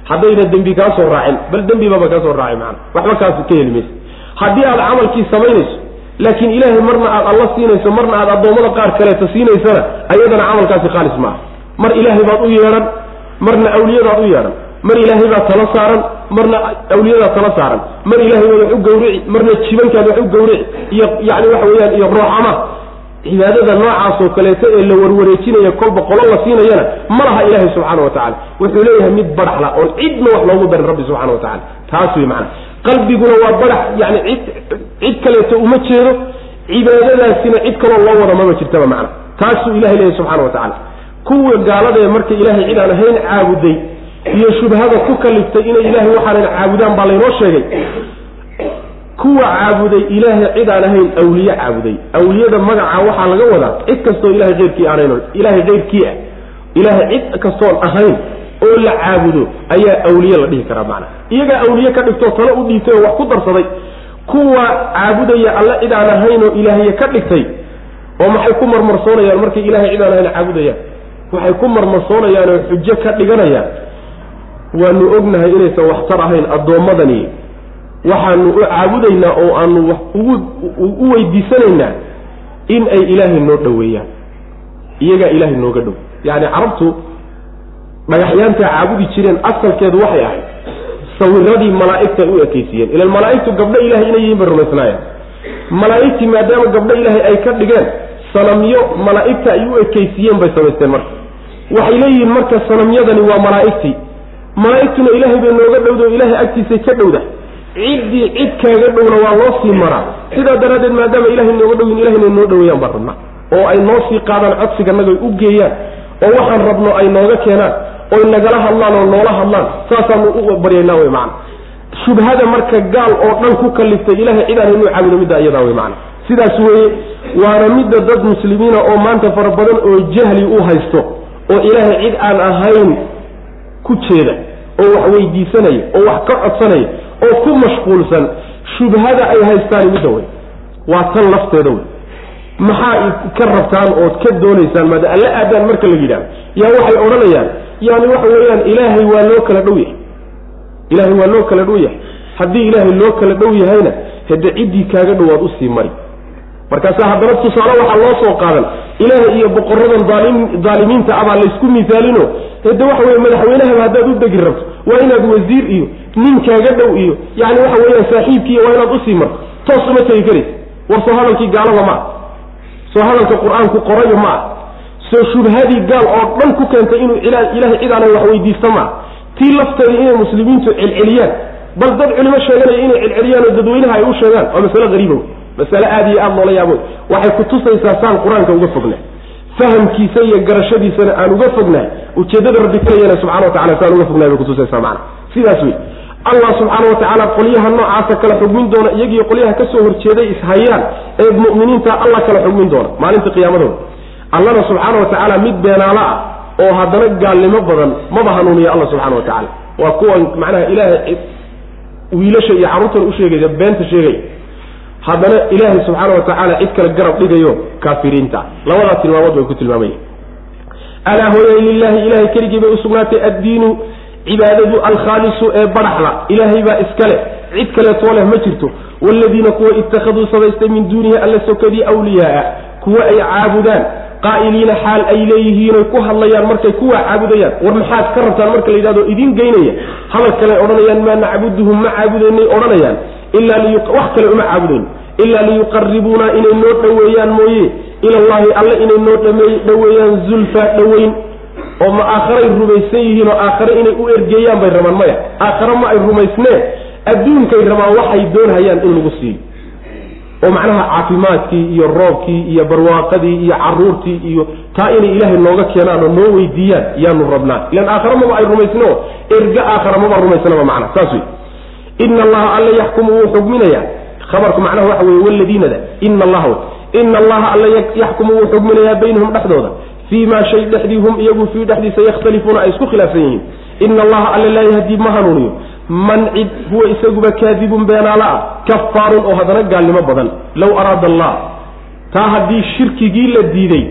haddayna dembi kaa soo raacin bal dembibaba kaa soo raacay macana waxba kaas ka heli maysa haddii aad camalkii samaynayso laakiin ilaahay marna aad alla siinayso marna aad addoommada qaar kaleeta siinaysana ayadana camalkaasi khaalis maaha. Mar ilaahay baad u yeedhan marna awliyadaad u yeedhan. Mar ilaahay baad tala saaran marna awliyadaad tala saaran. Mar ilaahay baad wax u gawrici marna jibankaad wax u gawrici iyo yani waxa weeyaan iyo rooxama cibaadada noocaasoo kaleeto ee la warwareejinaya kolba qolo la siinayana ma laha ilaahay subxaana wa tacala wuxuu leeyahay mid badaxla oon cidna wax loogu darin rabbi subxana wa tacala taas wey macana qalbiguna waa badax yani cid cid kaleeto uma jeedo cibaadadaasina cid kaloo loo wada mama jirtaba macana taasuu ilahay leeyahay subxana wa tacala kuwa gaaladae marka ilaahay cid aan ahayn caabuday iyo shubhada ku kaliftay inay ilaahay waxaanan caabudaan baa laynoo sheegay kuwa caabuday ilaahay cid aan ahayn awliye caabuday. Awliyada magaca waxaa laga wadaa cid kastoo ilahay keyrkii aanayn ilahay keyrkii ah. Ilaahay cid kastoon ahayn oo la caabudo ayaa awliye la dhihi karaa macana iyagaa awliye ka dhigtoo talo u dhiibtay oo wax ku darsaday. Kuwa caabudaya alle cid aan ahayn oo ilaahye ka dhigtay oo maxay ku marmarsoonayaan markay ilahay cid aan ahayn caabudayaan waxay ku marmarsoonayaan oo xujo ka dhiganayaan. Waanu ognahay inaysan waxtar ahayn addoommadani waxaanu u caabudaynaa oo aanu u weydiisanaynaa in ay ilaahay noo dhoweeyaan. Iyagaa ilaahay nooga dhow. Yacni carabtu dhagaxyaantaa caabudi jireen asalkeedu waxay ahayd sawiradii malaa'igtay u ekaysiiyeen. Ilan malaa'igtu gabdho ilahay inay yihiin bay rumaysnaayeen. Malaa'igtii maadaama gabdho ilaahay ay ka dhigeen sanamyo malaa'igta ay u ekaysiiyeen bay samaysteen marka. Waxay leeyihiin marka sanamyadani waa malaa'igtii. Malaa'igtuna ilaahay bay nooga dhowda oo ilaahay agtiisay ka dhowda ciddii cid kaaga dhowna waa loo sii maraa. Sidaa daraaddeed maadaama ilahay nooga dhowyin ilahayna noo dhaweeyaan baan rabnaa oo ay noo sii qaadaan codsiganaga u geeyaan oo waxaan rabno ay nooga keenaan oy nagala hadlaan oo noola hadlaan saasaanu u baryaynaa wey macana shubhada marka gaal oo dhan ku kaliftay ilahay cidaan inuu caabudo middaa iyadaa wey macana sidaas weeye waana midda dad muslimiina oo maanta fara badan oo jahli u haysto oo ilaahay cid aan ahayn ku jeeda oo wax weydiisanaya oo wax ka codsanaya oo ku mashquulsan shubhada ay haystaan midda wey waa tan lafteeda wey maxaa ka rabtaan ood ka doonaysaan? Maada alla aadaan marka la yidhahdo yaa waxay odhanayaan yani waxa weeyaan ilaahay waa loo kala dhow yahay. Ilaahay waa loo kala dhow yahay. Haddii ilaahay loo kala dhow yahayna hade ciddii kaaga dhowaad u sii mari. Markaasa haddana tusaale waxaa loo soo qaadan. Ilaahay iyo boqoradan daalimiinta abaa laysku misaalino. Hade waxa weye madaxweynahaba haddaad u degi rabto waa inaad wasiir iyo nin kaaga dhow iyo yani waxa weeyaan saaxiibkiiy waa inaad u sii marto. Toos uma tegi karaysa war soo hadalkii gaalada ma ah. Soo hadalka qur'aanku qorayo ma ah. Soo shubhadii gaal oo dhan ku keentay inuu ilahay cid aanay wax weydiista maa tii lafteeda inay muslimiintu celceliyaan. Bal dad culimo sheeganaya inay celceliyaan oo dadweynaha ay u sheegaan waa masale hariiba wey masale aada iyo aada loola yaabo waxay kutusaysaa saan qur'aanka uga fognahay fahamkiisa iyo garashadiisana aan uga fognahay ujeeddada rabbi kalayana subxana wa tacala saan uga fognahay bay kutusaysaa macana sidaas wey allah subxaana wa tacaala qolyaha noocaasa kala xugmin doona iyagiyo qolyaha ka soo horjeeday ishayaan ee mu'miniinta allah kala xugmin doona maalinta qiyaamadooda allana subxaana wa tacaala mid beenaalo ah oo haddana gaalnimo badan maba hanuuniya alla subxana wa tacaala waa kuwan macnaha ilaahay wiilasha iyo carruurtan u sheegaya beenta sheegaya haddana ilaahay subxaana wa tacaala cid kale garab dhigayo kaafiriinta. Labadaas tilmaamood bay ku tilmaamaya alaa hooyay lilaahi ilahay keligii bay usugnaatay addiinu cibaadadu alkhaalisu ee baraxla ilaahay baa iskale cid kaleetoo leh ma jirto. Waaladiina kuwa ittakhaduu samaystay min duunihi alla sokadii awliyaaa kuwa ay caabudaan. Qaa'iliina xaal ay leeyihiinoy ku hadlayaan markay kuwaa caabudayaan. War maxaad ka rabtaan marka la yidhahdo idiin geynaya? Hadal kale odhanayaan maa nacbuduhum ma caabudaynay odhanayaan. Ilaa wax kale uma caabudayno ilaa liyuqaribuuna inay noo dhoweeyaan mooye. Ilallahi alle inay noo dhoweeyaan zulfa dhoweyn oo ma aakharay rumaysan yihiin oo aakhare inay u ergeeyaan bay rabaan maya. Aakhare ma ay rumaysnee? Adduunkay rabaan waxay doonhayaan in lagu siiyo. Oo macnaha caafimaadkii iyo roobkii iyo barwaaqadii iyo caruurtii iyo taa inay ilaahay nooga keenaan oo noo weydiiyaan yaanu rabnaa. Ilan aakhare maba ay rumaysno erga aakhara maba rumaysanaba macna. Saas wey ina allaha alla yaxkumu wuu xugminayaa khabarku macnaha waxa weye waladiinada ina allaha ina allaha alla yaxkumu wuu xugminayaa baynahum dhexdooda fii ma shay dhexdii hum iyagu fii dhexdiisa yakhtalifuuna ay isku khilaafsan yihiin ina allaha alla laa yahdii ma hanuuniyo man cid huwa isaguba kaadibun beenaala ah kafaarun oo haddana gaalnimo badan low araada allah taa haddii shirkigii la diiday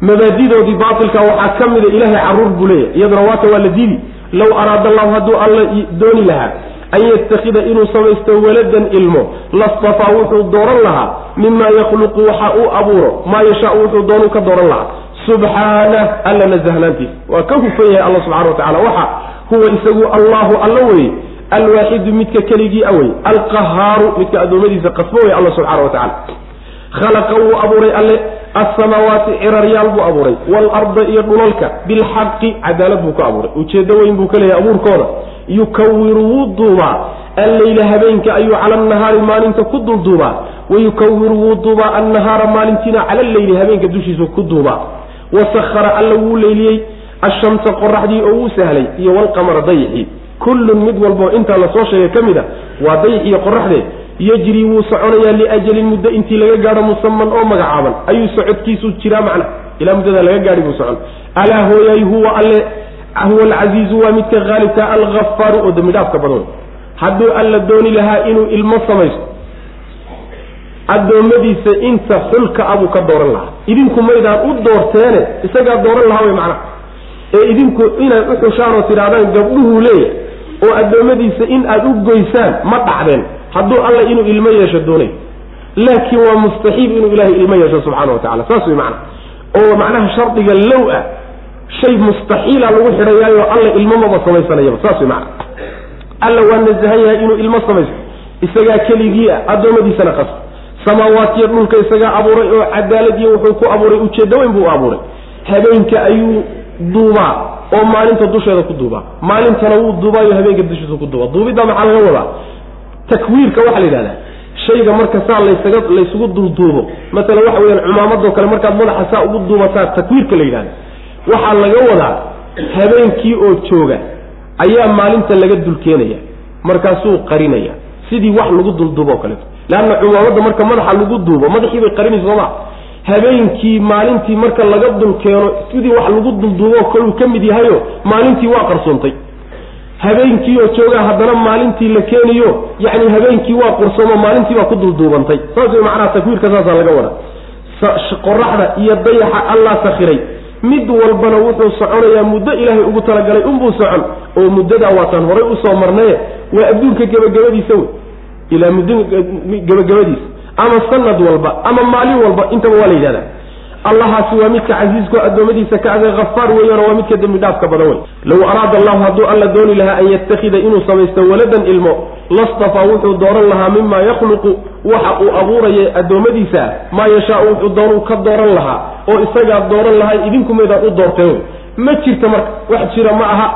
mabaadidoodii baatilka waxaa ka mida ilaahay carruur buu leeyahy iyaduna waata waa la diidi low araada allahu hadduu alla dooni lahaa an yatakida inuu samaysto waladan ilmo lastafaa wuxuu dooran lahaa mima yakhluqu waxa uu abuuro maa yashaau wuxuu doonuu ka dooran lahaa subxaanah alla nasahnaantiisa waa ka hufan yahay alla subxana wa tacala waxa huwa isagu allahu alla weye alwaaxidu midka keligii awey alqahaaru midka addoommadiisa qasbo wey alla subxana wa tacala khalaqa wuu abuuray alle. Alsamaawaati ciraryaal buu abuuray. Waalarda iyo dhulalka. Bilxaqi cadaalad buu ka abuuray. Ujeeddo weyn buu ka leeyahay abuurkooda. Yukawiru wuu duubaa. Alleyla habeenka ayuu cala annahaari maalinta ku dulduubaa wayukawiru wuu duubaa annahaara maalintiina cala alleyli habeenka dushiisa ku duubaa wasahara alla wuu leyliyey ashamsa qoraxdii oo wuu sahlay iyo walqamara dayixii kullun mid walboo intaa la soo sheegay ka mid a waa dayixiyo qoraxdee yajri wuu soconayaa liajalin muddo intii laga gaadho musaman oo magacaaban. Ayuu socodkiisu jiraa macna. Ilaa muddadaa laga gaadhi buu socon alaa hooyay huwa alle huwa alcasiizu waa midka haalibka alghafaaru oo dembi dhaafka badan. Hadduu alla dooni lahaa inuu ilmo samaysto addoommadiisa inta xulka abuu ka dooran lahaa. Idinku maydaan u doorteene isagaa dooran lahaa way macnaha ee idinku inaad u xushaan oo tidhahdaan gabdhuhuu leeyahay oo addoommadiisa in aad u goysaan ma dhacdeen. Hadduu alla inuu ilmo yeesho doonay. Laakiin waa mustaxiil inuu ilahay ilmo yeesho subxaana wa tacala saas way macana oo macnaha shardiga low ah shay mustaxiila lagu xidhayaayo alla ilmo maba samaysanayaba. Saas way macana alla waa nasahan yahay inuu ilmo samaysto. Isagaa keligii ah addoommadiisana qasta samaawaatiyo dhulka isagaa abuuray oo cadaalad iyo wuxuu ku abuuray ujeeddo weyn buu abuuray. Habeenka ayuu duubaa oo maalinta dusheeda ku duubaa. Maalintana wuu duubaayo habeenka dushiisa ku duubaa. Duubiddaa maxaa laga wadaa? Takwiirka waxaa la yidhahdaa shayga marka saa laysaga laysugu dulduubo masalan waxa weyaan cumaamadoo kale markaad madaxa saa ugu duubataa takwiirka la yidhahda waxaa laga wadaa habeenkii oo jooga ayaa maalinta laga dulkeenaya markaasuu qarinaya sidii wax lagu dulduubo o kaleeto leanna cumaamadda marka madaxa lagu duubo madaxii bay qarinaysa sooma. Habeenkii maalintii marka laga dulkeeno sidii wax lagu dulduubo kaluu ka mid yahayo maalintii waa qarsoontay habeenkii oo joogaa haddana maalintii la keeniyo yacni habeenkii waa qursoomo maalintii baa ku dulduubantay saas way macnaha takwiirka saasaa laga wadaa. Qoraxda iyo dayaxa allah sakhiray mid walbana wuxuu soconayaa muddo ilaahay ugu talagalay unbuu socon. Oo muddadaa waataan horay u soo marnaye waa adduunka gebagabadiisa wey ilaa muddo ama sanad walba ama maalin walba intaba waa la yidhahdaa. Allahaasi waa midka casiisko addoommadiisa ka adag hafaar weeyaan waa midka dembi dhaafka badan wey low araada allahu hadduu alla dooni lahaa an yattakhida inuu samaysto waladan ilmo lastafaa wuxuu dooran lahaa mima yakhluqu waxa uu abuuraya addoommadiisa maa yashaau wuxuu doonuu ka dooran lahaa oo isagaa dooran lahay idinkumaydaan u doorteen. Ma jirta marka wax jira ma aha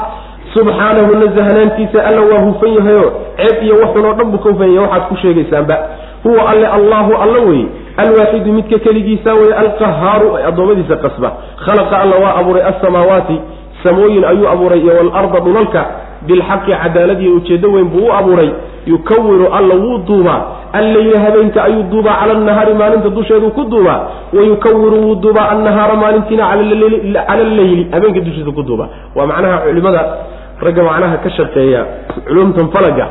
subxaanahu nazahnaantiisa alla waa hufan yahayo ceeb iyo waxun oo dhan buu ka hufan yahay waxaad ku sheegaysaanba. Huwa alle allahu alla weye alwaaxidu midka keligiisa weye alqahaaru ay addoommadiisa qasba. Khalaqa alla waa abuuray alsamaawaati samooyin ayuu abuuray iyo waalarda dhulalka bilxaqi cadaaladiiyo ujeeddo weyn buu u abuuray. Yukawiru alla wuu duubaa alleyla habeenka ayuu duubaa cala annahaari maalinta dusheeduu ku duubaa. Wayukawiru wuu duubaa annahaara maalintiina cala alleyli habeenka dushiisa ku duubaa. Waa macnaha culimada ragga macnaha ka shaqeeya culumtan falaga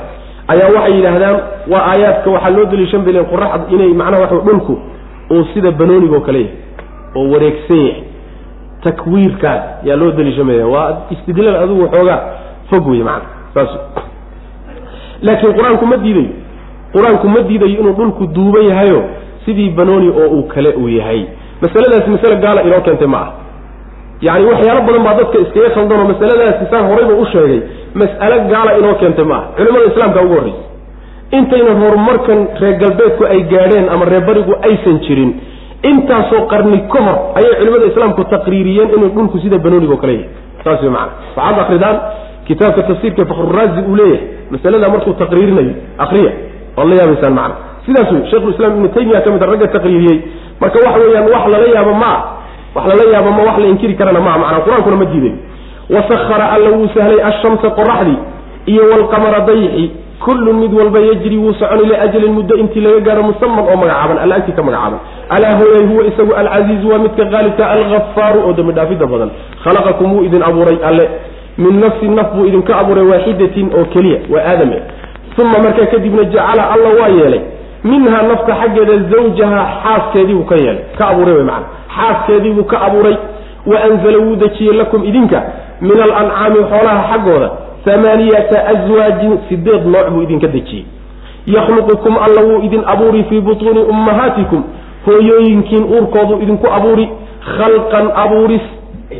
ayaa waxay yidhaahdaan waa aayaadka waxaa loo daliishan balen qoraxd inay macnaha waxa dhulku uu sida banoonigoo kale yahay oo wareegsan yahay. Takwiirkaas yaa loo daliishamaya waa istidlaal adigu waxoogaa fog wey macana saas. Laakiin qur'aanku ma diidayo qur'aanku ma diidayo inuu dhulku duuban yahayo sidii banooni oo uu kale uu yahay. Masaladaasi masale gaala inoo keentay ma ah yacni waxyaalo badan baa dadka iskaga khaldan oo masaladaasi saan horayba u sheegay. Mas'alo gaala inoo keentay ma aha. Culimada islaamka ugu horreysa intaynan horumarkan reer galbeedku ay gaadheen ama reer barigu aysan jirin intaasoo qarni ka hor ayay culimada islaamku taqriiriyeen inuu dhulku sida banooniga o kale yahay. Saas way macana waxaad akridaan kitaabka tafsiirka fakruraazi uu leeyahay. Masalada markuu taqriirinayo akriya waad la yaabaysaan macana sidaas wey sheikhulislaam ibnu taymiya ka mid a ragga taqriiriyey. Marka waxa weeyaan wax lala yaabo maa wax lala yaabo ma wax la inkiri karana maa macana qur'aankuna ma diiday wasahara alla wuu sahlay ashamsa qoraxdii iyo walqamara dayixi kullun mid walba yajri wuu socon ilaa ajalin muddo intii laga gaaro musaman oo magacaaban alla agtii ka magacaaban. Alaa hooyay huwa isagu alcasiizu waa midka qaalibka alghafaaru oo dambi dhaafidda badan. Khalaqakum wuu idin abuuray alle. Min nafsin naf buu idinka abuuray waaxidatin oo keliya waa aadame. Uma markaa kadibna jacala alla waa yeelay minhaa nafta xaggeeda zawjaha xaaskeediibuu ka yeelay ka abuuray wy maana xaaskeediibuu ka abuuray. Wa anzala wuu dejiyey lakum idinka min alancaami xoolaha xaggooda amaaniyata aswaajin sideed nooc buu idinka dejiyey. Yakhluqukum alla wuu idin abuuri fii butuuni ummahaatikum hooyooyinkiin uurkoodu idinku abuuri khalqan abuuris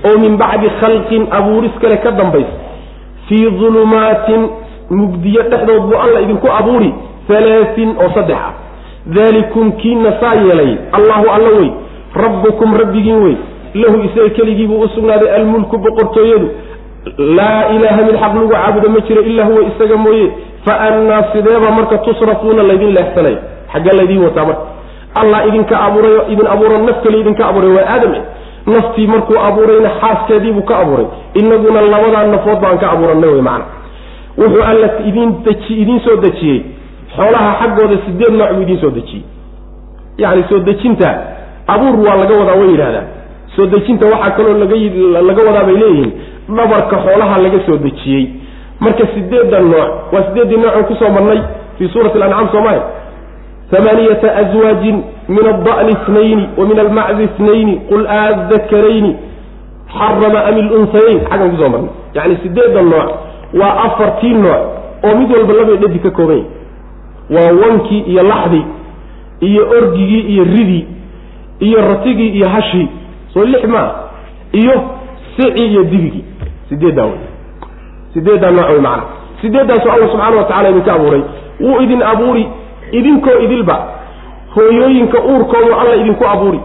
oo min bacdi khalqin abuuris kale ka dambaysa fii dulumaatin mugdiyo dhexdood buu alla idinku abuuri halaatin oo saddex ah. Daalikum kiina saa yeelay allahu alla wey. Rabbukum rabbigiin wey. Lahu isaga keligiibuu u sugnaaday almulku boqortooyadu. Laa ilaaha mid xaq lagu caabudo ma jiro ilaa huwa isaga mooye. Fa annaa sideeba marka tusrafuuna laydin leexsanaya xaggee laydiin wataa marka. Allah idinka abuurayo idin abuuro naf kale idinka abuuray waa aadame naftii markuu abuurayna xaaskeediibuu ka abuuray. Inaguna labadaa nafood baan ka abuuranay wey macana wuxuu alla idin deji idiin soo dejiyey xoolaha xaggooda sideed nooc buu idiin soo dejiyey yacni soo dejinta abuur waa laga wadaa way yidhahdaan soo dejinta waxaa kaloo laga laga wadaa bay leeyihiin dhabarka xoolaha laga soo dejiyey. Marka sideedda nooc waa sideeddii nooc oo ku soo marnay fii suurati alancaam soomaya amaaniyata aswaajin min alda'ni itnayni wa min almacdi itnayni qul aadakarayni xarama am ilunhayayn xaggan ku soo marnay. Yacni sideedda nooc waa afartii nooc oo mid walba labay dhadi ka kooban waa wankii iyo laxdii iyo orgigii iyo ridii iyo ratigii iyo hashii. Soo lix maa iyo sicii iyo dibigii sideeddaa wey sideeddaa nooc wey macana sideeddaasu alla subxaana wa tacala idinka abuuray. Wuu idin abuuri idinkoo idilba. Hooyooyinka uurkoodu alla idinku abuuri.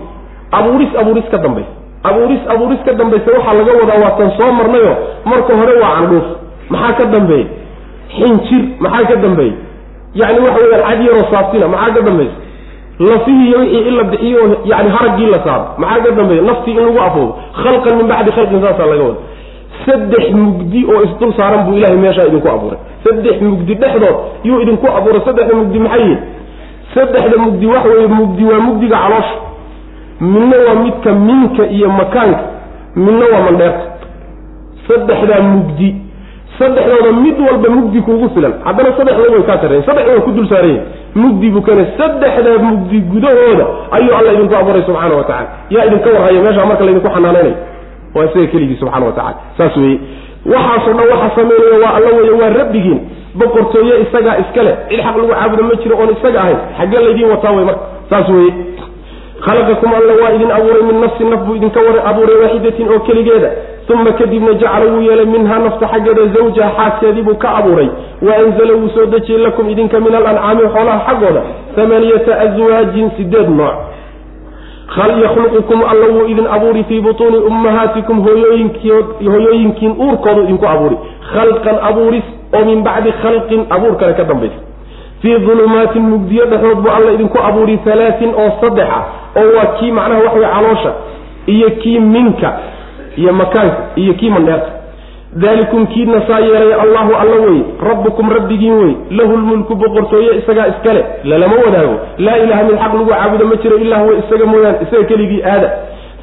Abuuris abuuris ka dambaysa abuuris abuuris ka dambaysa waxaa laga wadaa waatan soo marnayo marka hore waa candhuuf. Maxaa ka dambeeya xinjir. Maxaa ka dambeeya yacni waxa weyaan cad yaroo saabtina maxaa ka dambaysa lafihii iyo wixii in la bixiyo yani haraggii la saaro maxaa ka dambeeya naftii in lagu afoodo khalqan min bacdi khalqin saasaa laga wada saddex mugdi oo isdul saaran buu ilahay meeshaa idinku abuuray. Saddex mugdi dhexdood yuu idinku abuuray saddexda mugdi maxay yihiin saddexda mugdi waxa weeye mugdi waa mugdiga caloosha midna waa midka minka iyo makaanka midna waa mandheerta. Saddexdaa mugdi saddexdooda mid walba mugdi kuugu filan. Haddana saddexdooda way kaa sarreyen saddexda way ku dul saaran yihiin mugdi buu kane saddexda mugdi gudahooda ayuu alla idinku abuuray subxaana wa tacala yaa idinka warhaya meeshaa marka laydinku xanaanaynayo waa isaga keligii subxana wa tacala saas weeye. Waxaasoo dhan waxa samaynaya waa alla weeye waa rabbigiin. Boqortooye isagaa iskale cid xaq lagu caabudo ma jiro oon isaga ahayn. Xaggee laydiin wataa wey marka. Saas weeye. Khalaqakum alla waa idin abuuray min nafsin naf buu idinka abuuray waaxidatin oo keligeeda uma kadibna jacala wuu yeelay minhaa nafta xaggeeda zawjaha xaaskeedii buu ka abuuray wa anzala wuu soo dejiyey lakum idinka min alancaami xoolaha xaggooda amaniyata aswaajin sideed nooc yakhluqukum alla wuu idin abuuri fii butuuni ummahaatikum hooyooyinkiin uurkoodu idinku abuuri khalqan abuuris oo min bacdi khalqin abuur kale ka dambaysa fii dulumaatin mugdiyo dhexdood buu alla idinku abuuri halaatin oo saddex ah oo waa kii macnaha waxa wey caloosha iyo kii minka iyo makaanka iyo kii mandheerta daalikum kiidna saa yeelay allahu alla wey rabbukum rabbigiin wey lahu lmulku boqortooye isagaa iskale lalama wadaago. Laa ilaha mid xaq lagu caabudo ma jiro ilaa huwa isaga mooyaan isaga keligii aada.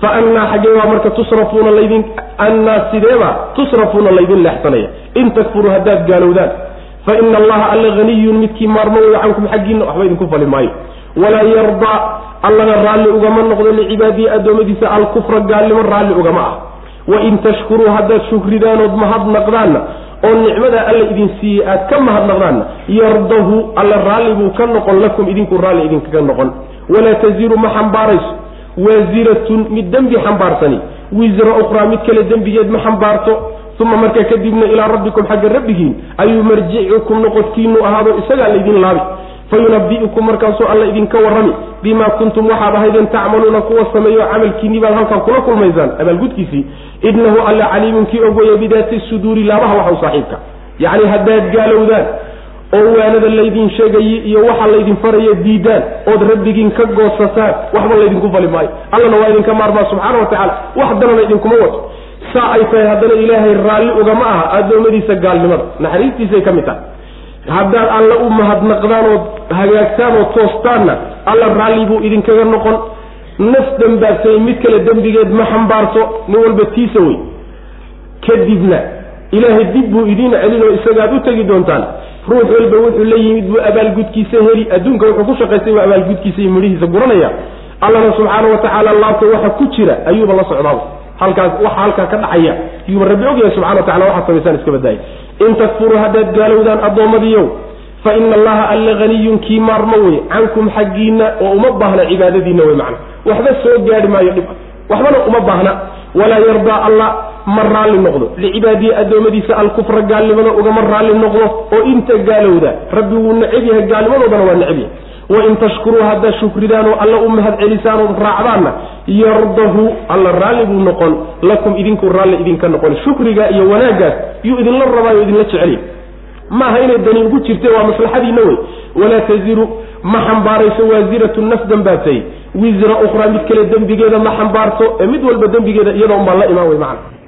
Fa annaa xaggee baa marka tusrafuuna laydin annaa sideebaa tusrafuuna laydin leexsanaya. In takfuruu haddaad gaalowdaan. Fa ina allaha alla haniyun midkii maarmo weyo cankum xaggiinna waxba idinku fali maayo. Walaa yardaa allana raalli ugama noqdo licibaadihi addoommadiisa alkufra gaalnimo raalli ugama ah wain tashkuruu haddaad shukridaanood mahadnaqdaanna oo nicmada alla idin siiyey aad ka mahadnaqdaanna yardahu alla raalli buu ka noqon lakum idinku raalli idinkaga noqon walaa taziru ma xambaarayso waasiratun mid dembi xambaarsani wisra ukhraa mid kale dembigeed ma xambaarto uma markaa kadibna ilaa rabbikum xagga rabbigiin ayuu marjicukum noqodkiinu ahaado isagaa laydin laabi fayunabi'ukum markaasuu alla idinka warrami bimaa kuntum waxaad ahaydeen tacmaluuna kuwa sameeyo camalkiinni baad halkan kula kulmaysaan abaalgudkiisii inahu alla caliimun kii ogwaya bidaati suduuri laabaha waxa saaxiibka yacni haddaad gaalowdaan oo waanada laydin sheegaye iyo waxa laydin faraya diidaan ood rabbigiin ka goosataan waxba laydinku fali maayo allana waa idinka maarmaa subxaana wa tacaala wax danana idinkuma wato saa ay tahay haddana ilaahay raalli ugama aha addoommadiisa gaalnimada naxariistiisay ka mid tahay haddaad alla u mahadnaqdaan ood hagaagtaan oo toostaanna alla raalli buu idinkaga noqon naf dembaabsay mid kale dembigeed ma xambaarto nin walba tiisa wey. Kadibna ilaahay dib buu idiin celin oo isagaad u tegi doontaan. Ruux walba wuxuu la yimid buu abaalgudkiisa heli. Adduunka wuxuu ku shaqaystay buu abaalgudkiisa iyo midhihiisa guranaya. Allana subxaana wa laabta waxa ku jira ayuuba la socdaaba halkaas waxa halkaa ka dhacaya. Yuuba rabbi ogyahay subxana wa tacala waxaad samaysaan iska baddaaya in takfuruu haddaad gaalowdaan addoommadiiyow fa ina allaha alla haniyun kii maarmo wey cankum xaggiinna oo uma baahna cibaadadiinna wey macna waxba soo gaari maayo dhib waxbana uma baahna walaa yardaa alla ma raalli noqdo licibaadihi addoommadiisa alkufra gaalnimada ugama raalli noqdo oo inta gaalowda rabbi wuu neceb yahay gaalnimadoodana waa neceb yahay wain tashkuruu haddaad shukridaanoo alla u mahad celisaan ood raacdaanna yardahu alla raalli buu noqon lakum idinku raalli idinka noqon shukriga iyo wanaaggaas yuu idinla rabaayo idinla jeceliy maaha inay dani ugu jirte waa maslaxadiina wey walaa taziru ma xambaarayso waasiratu naf dambaatay wisra ukhraa mid kale dembigeeda ma xambaarto ee mid walba dembigeeda iyada unbaa la imaan wey macana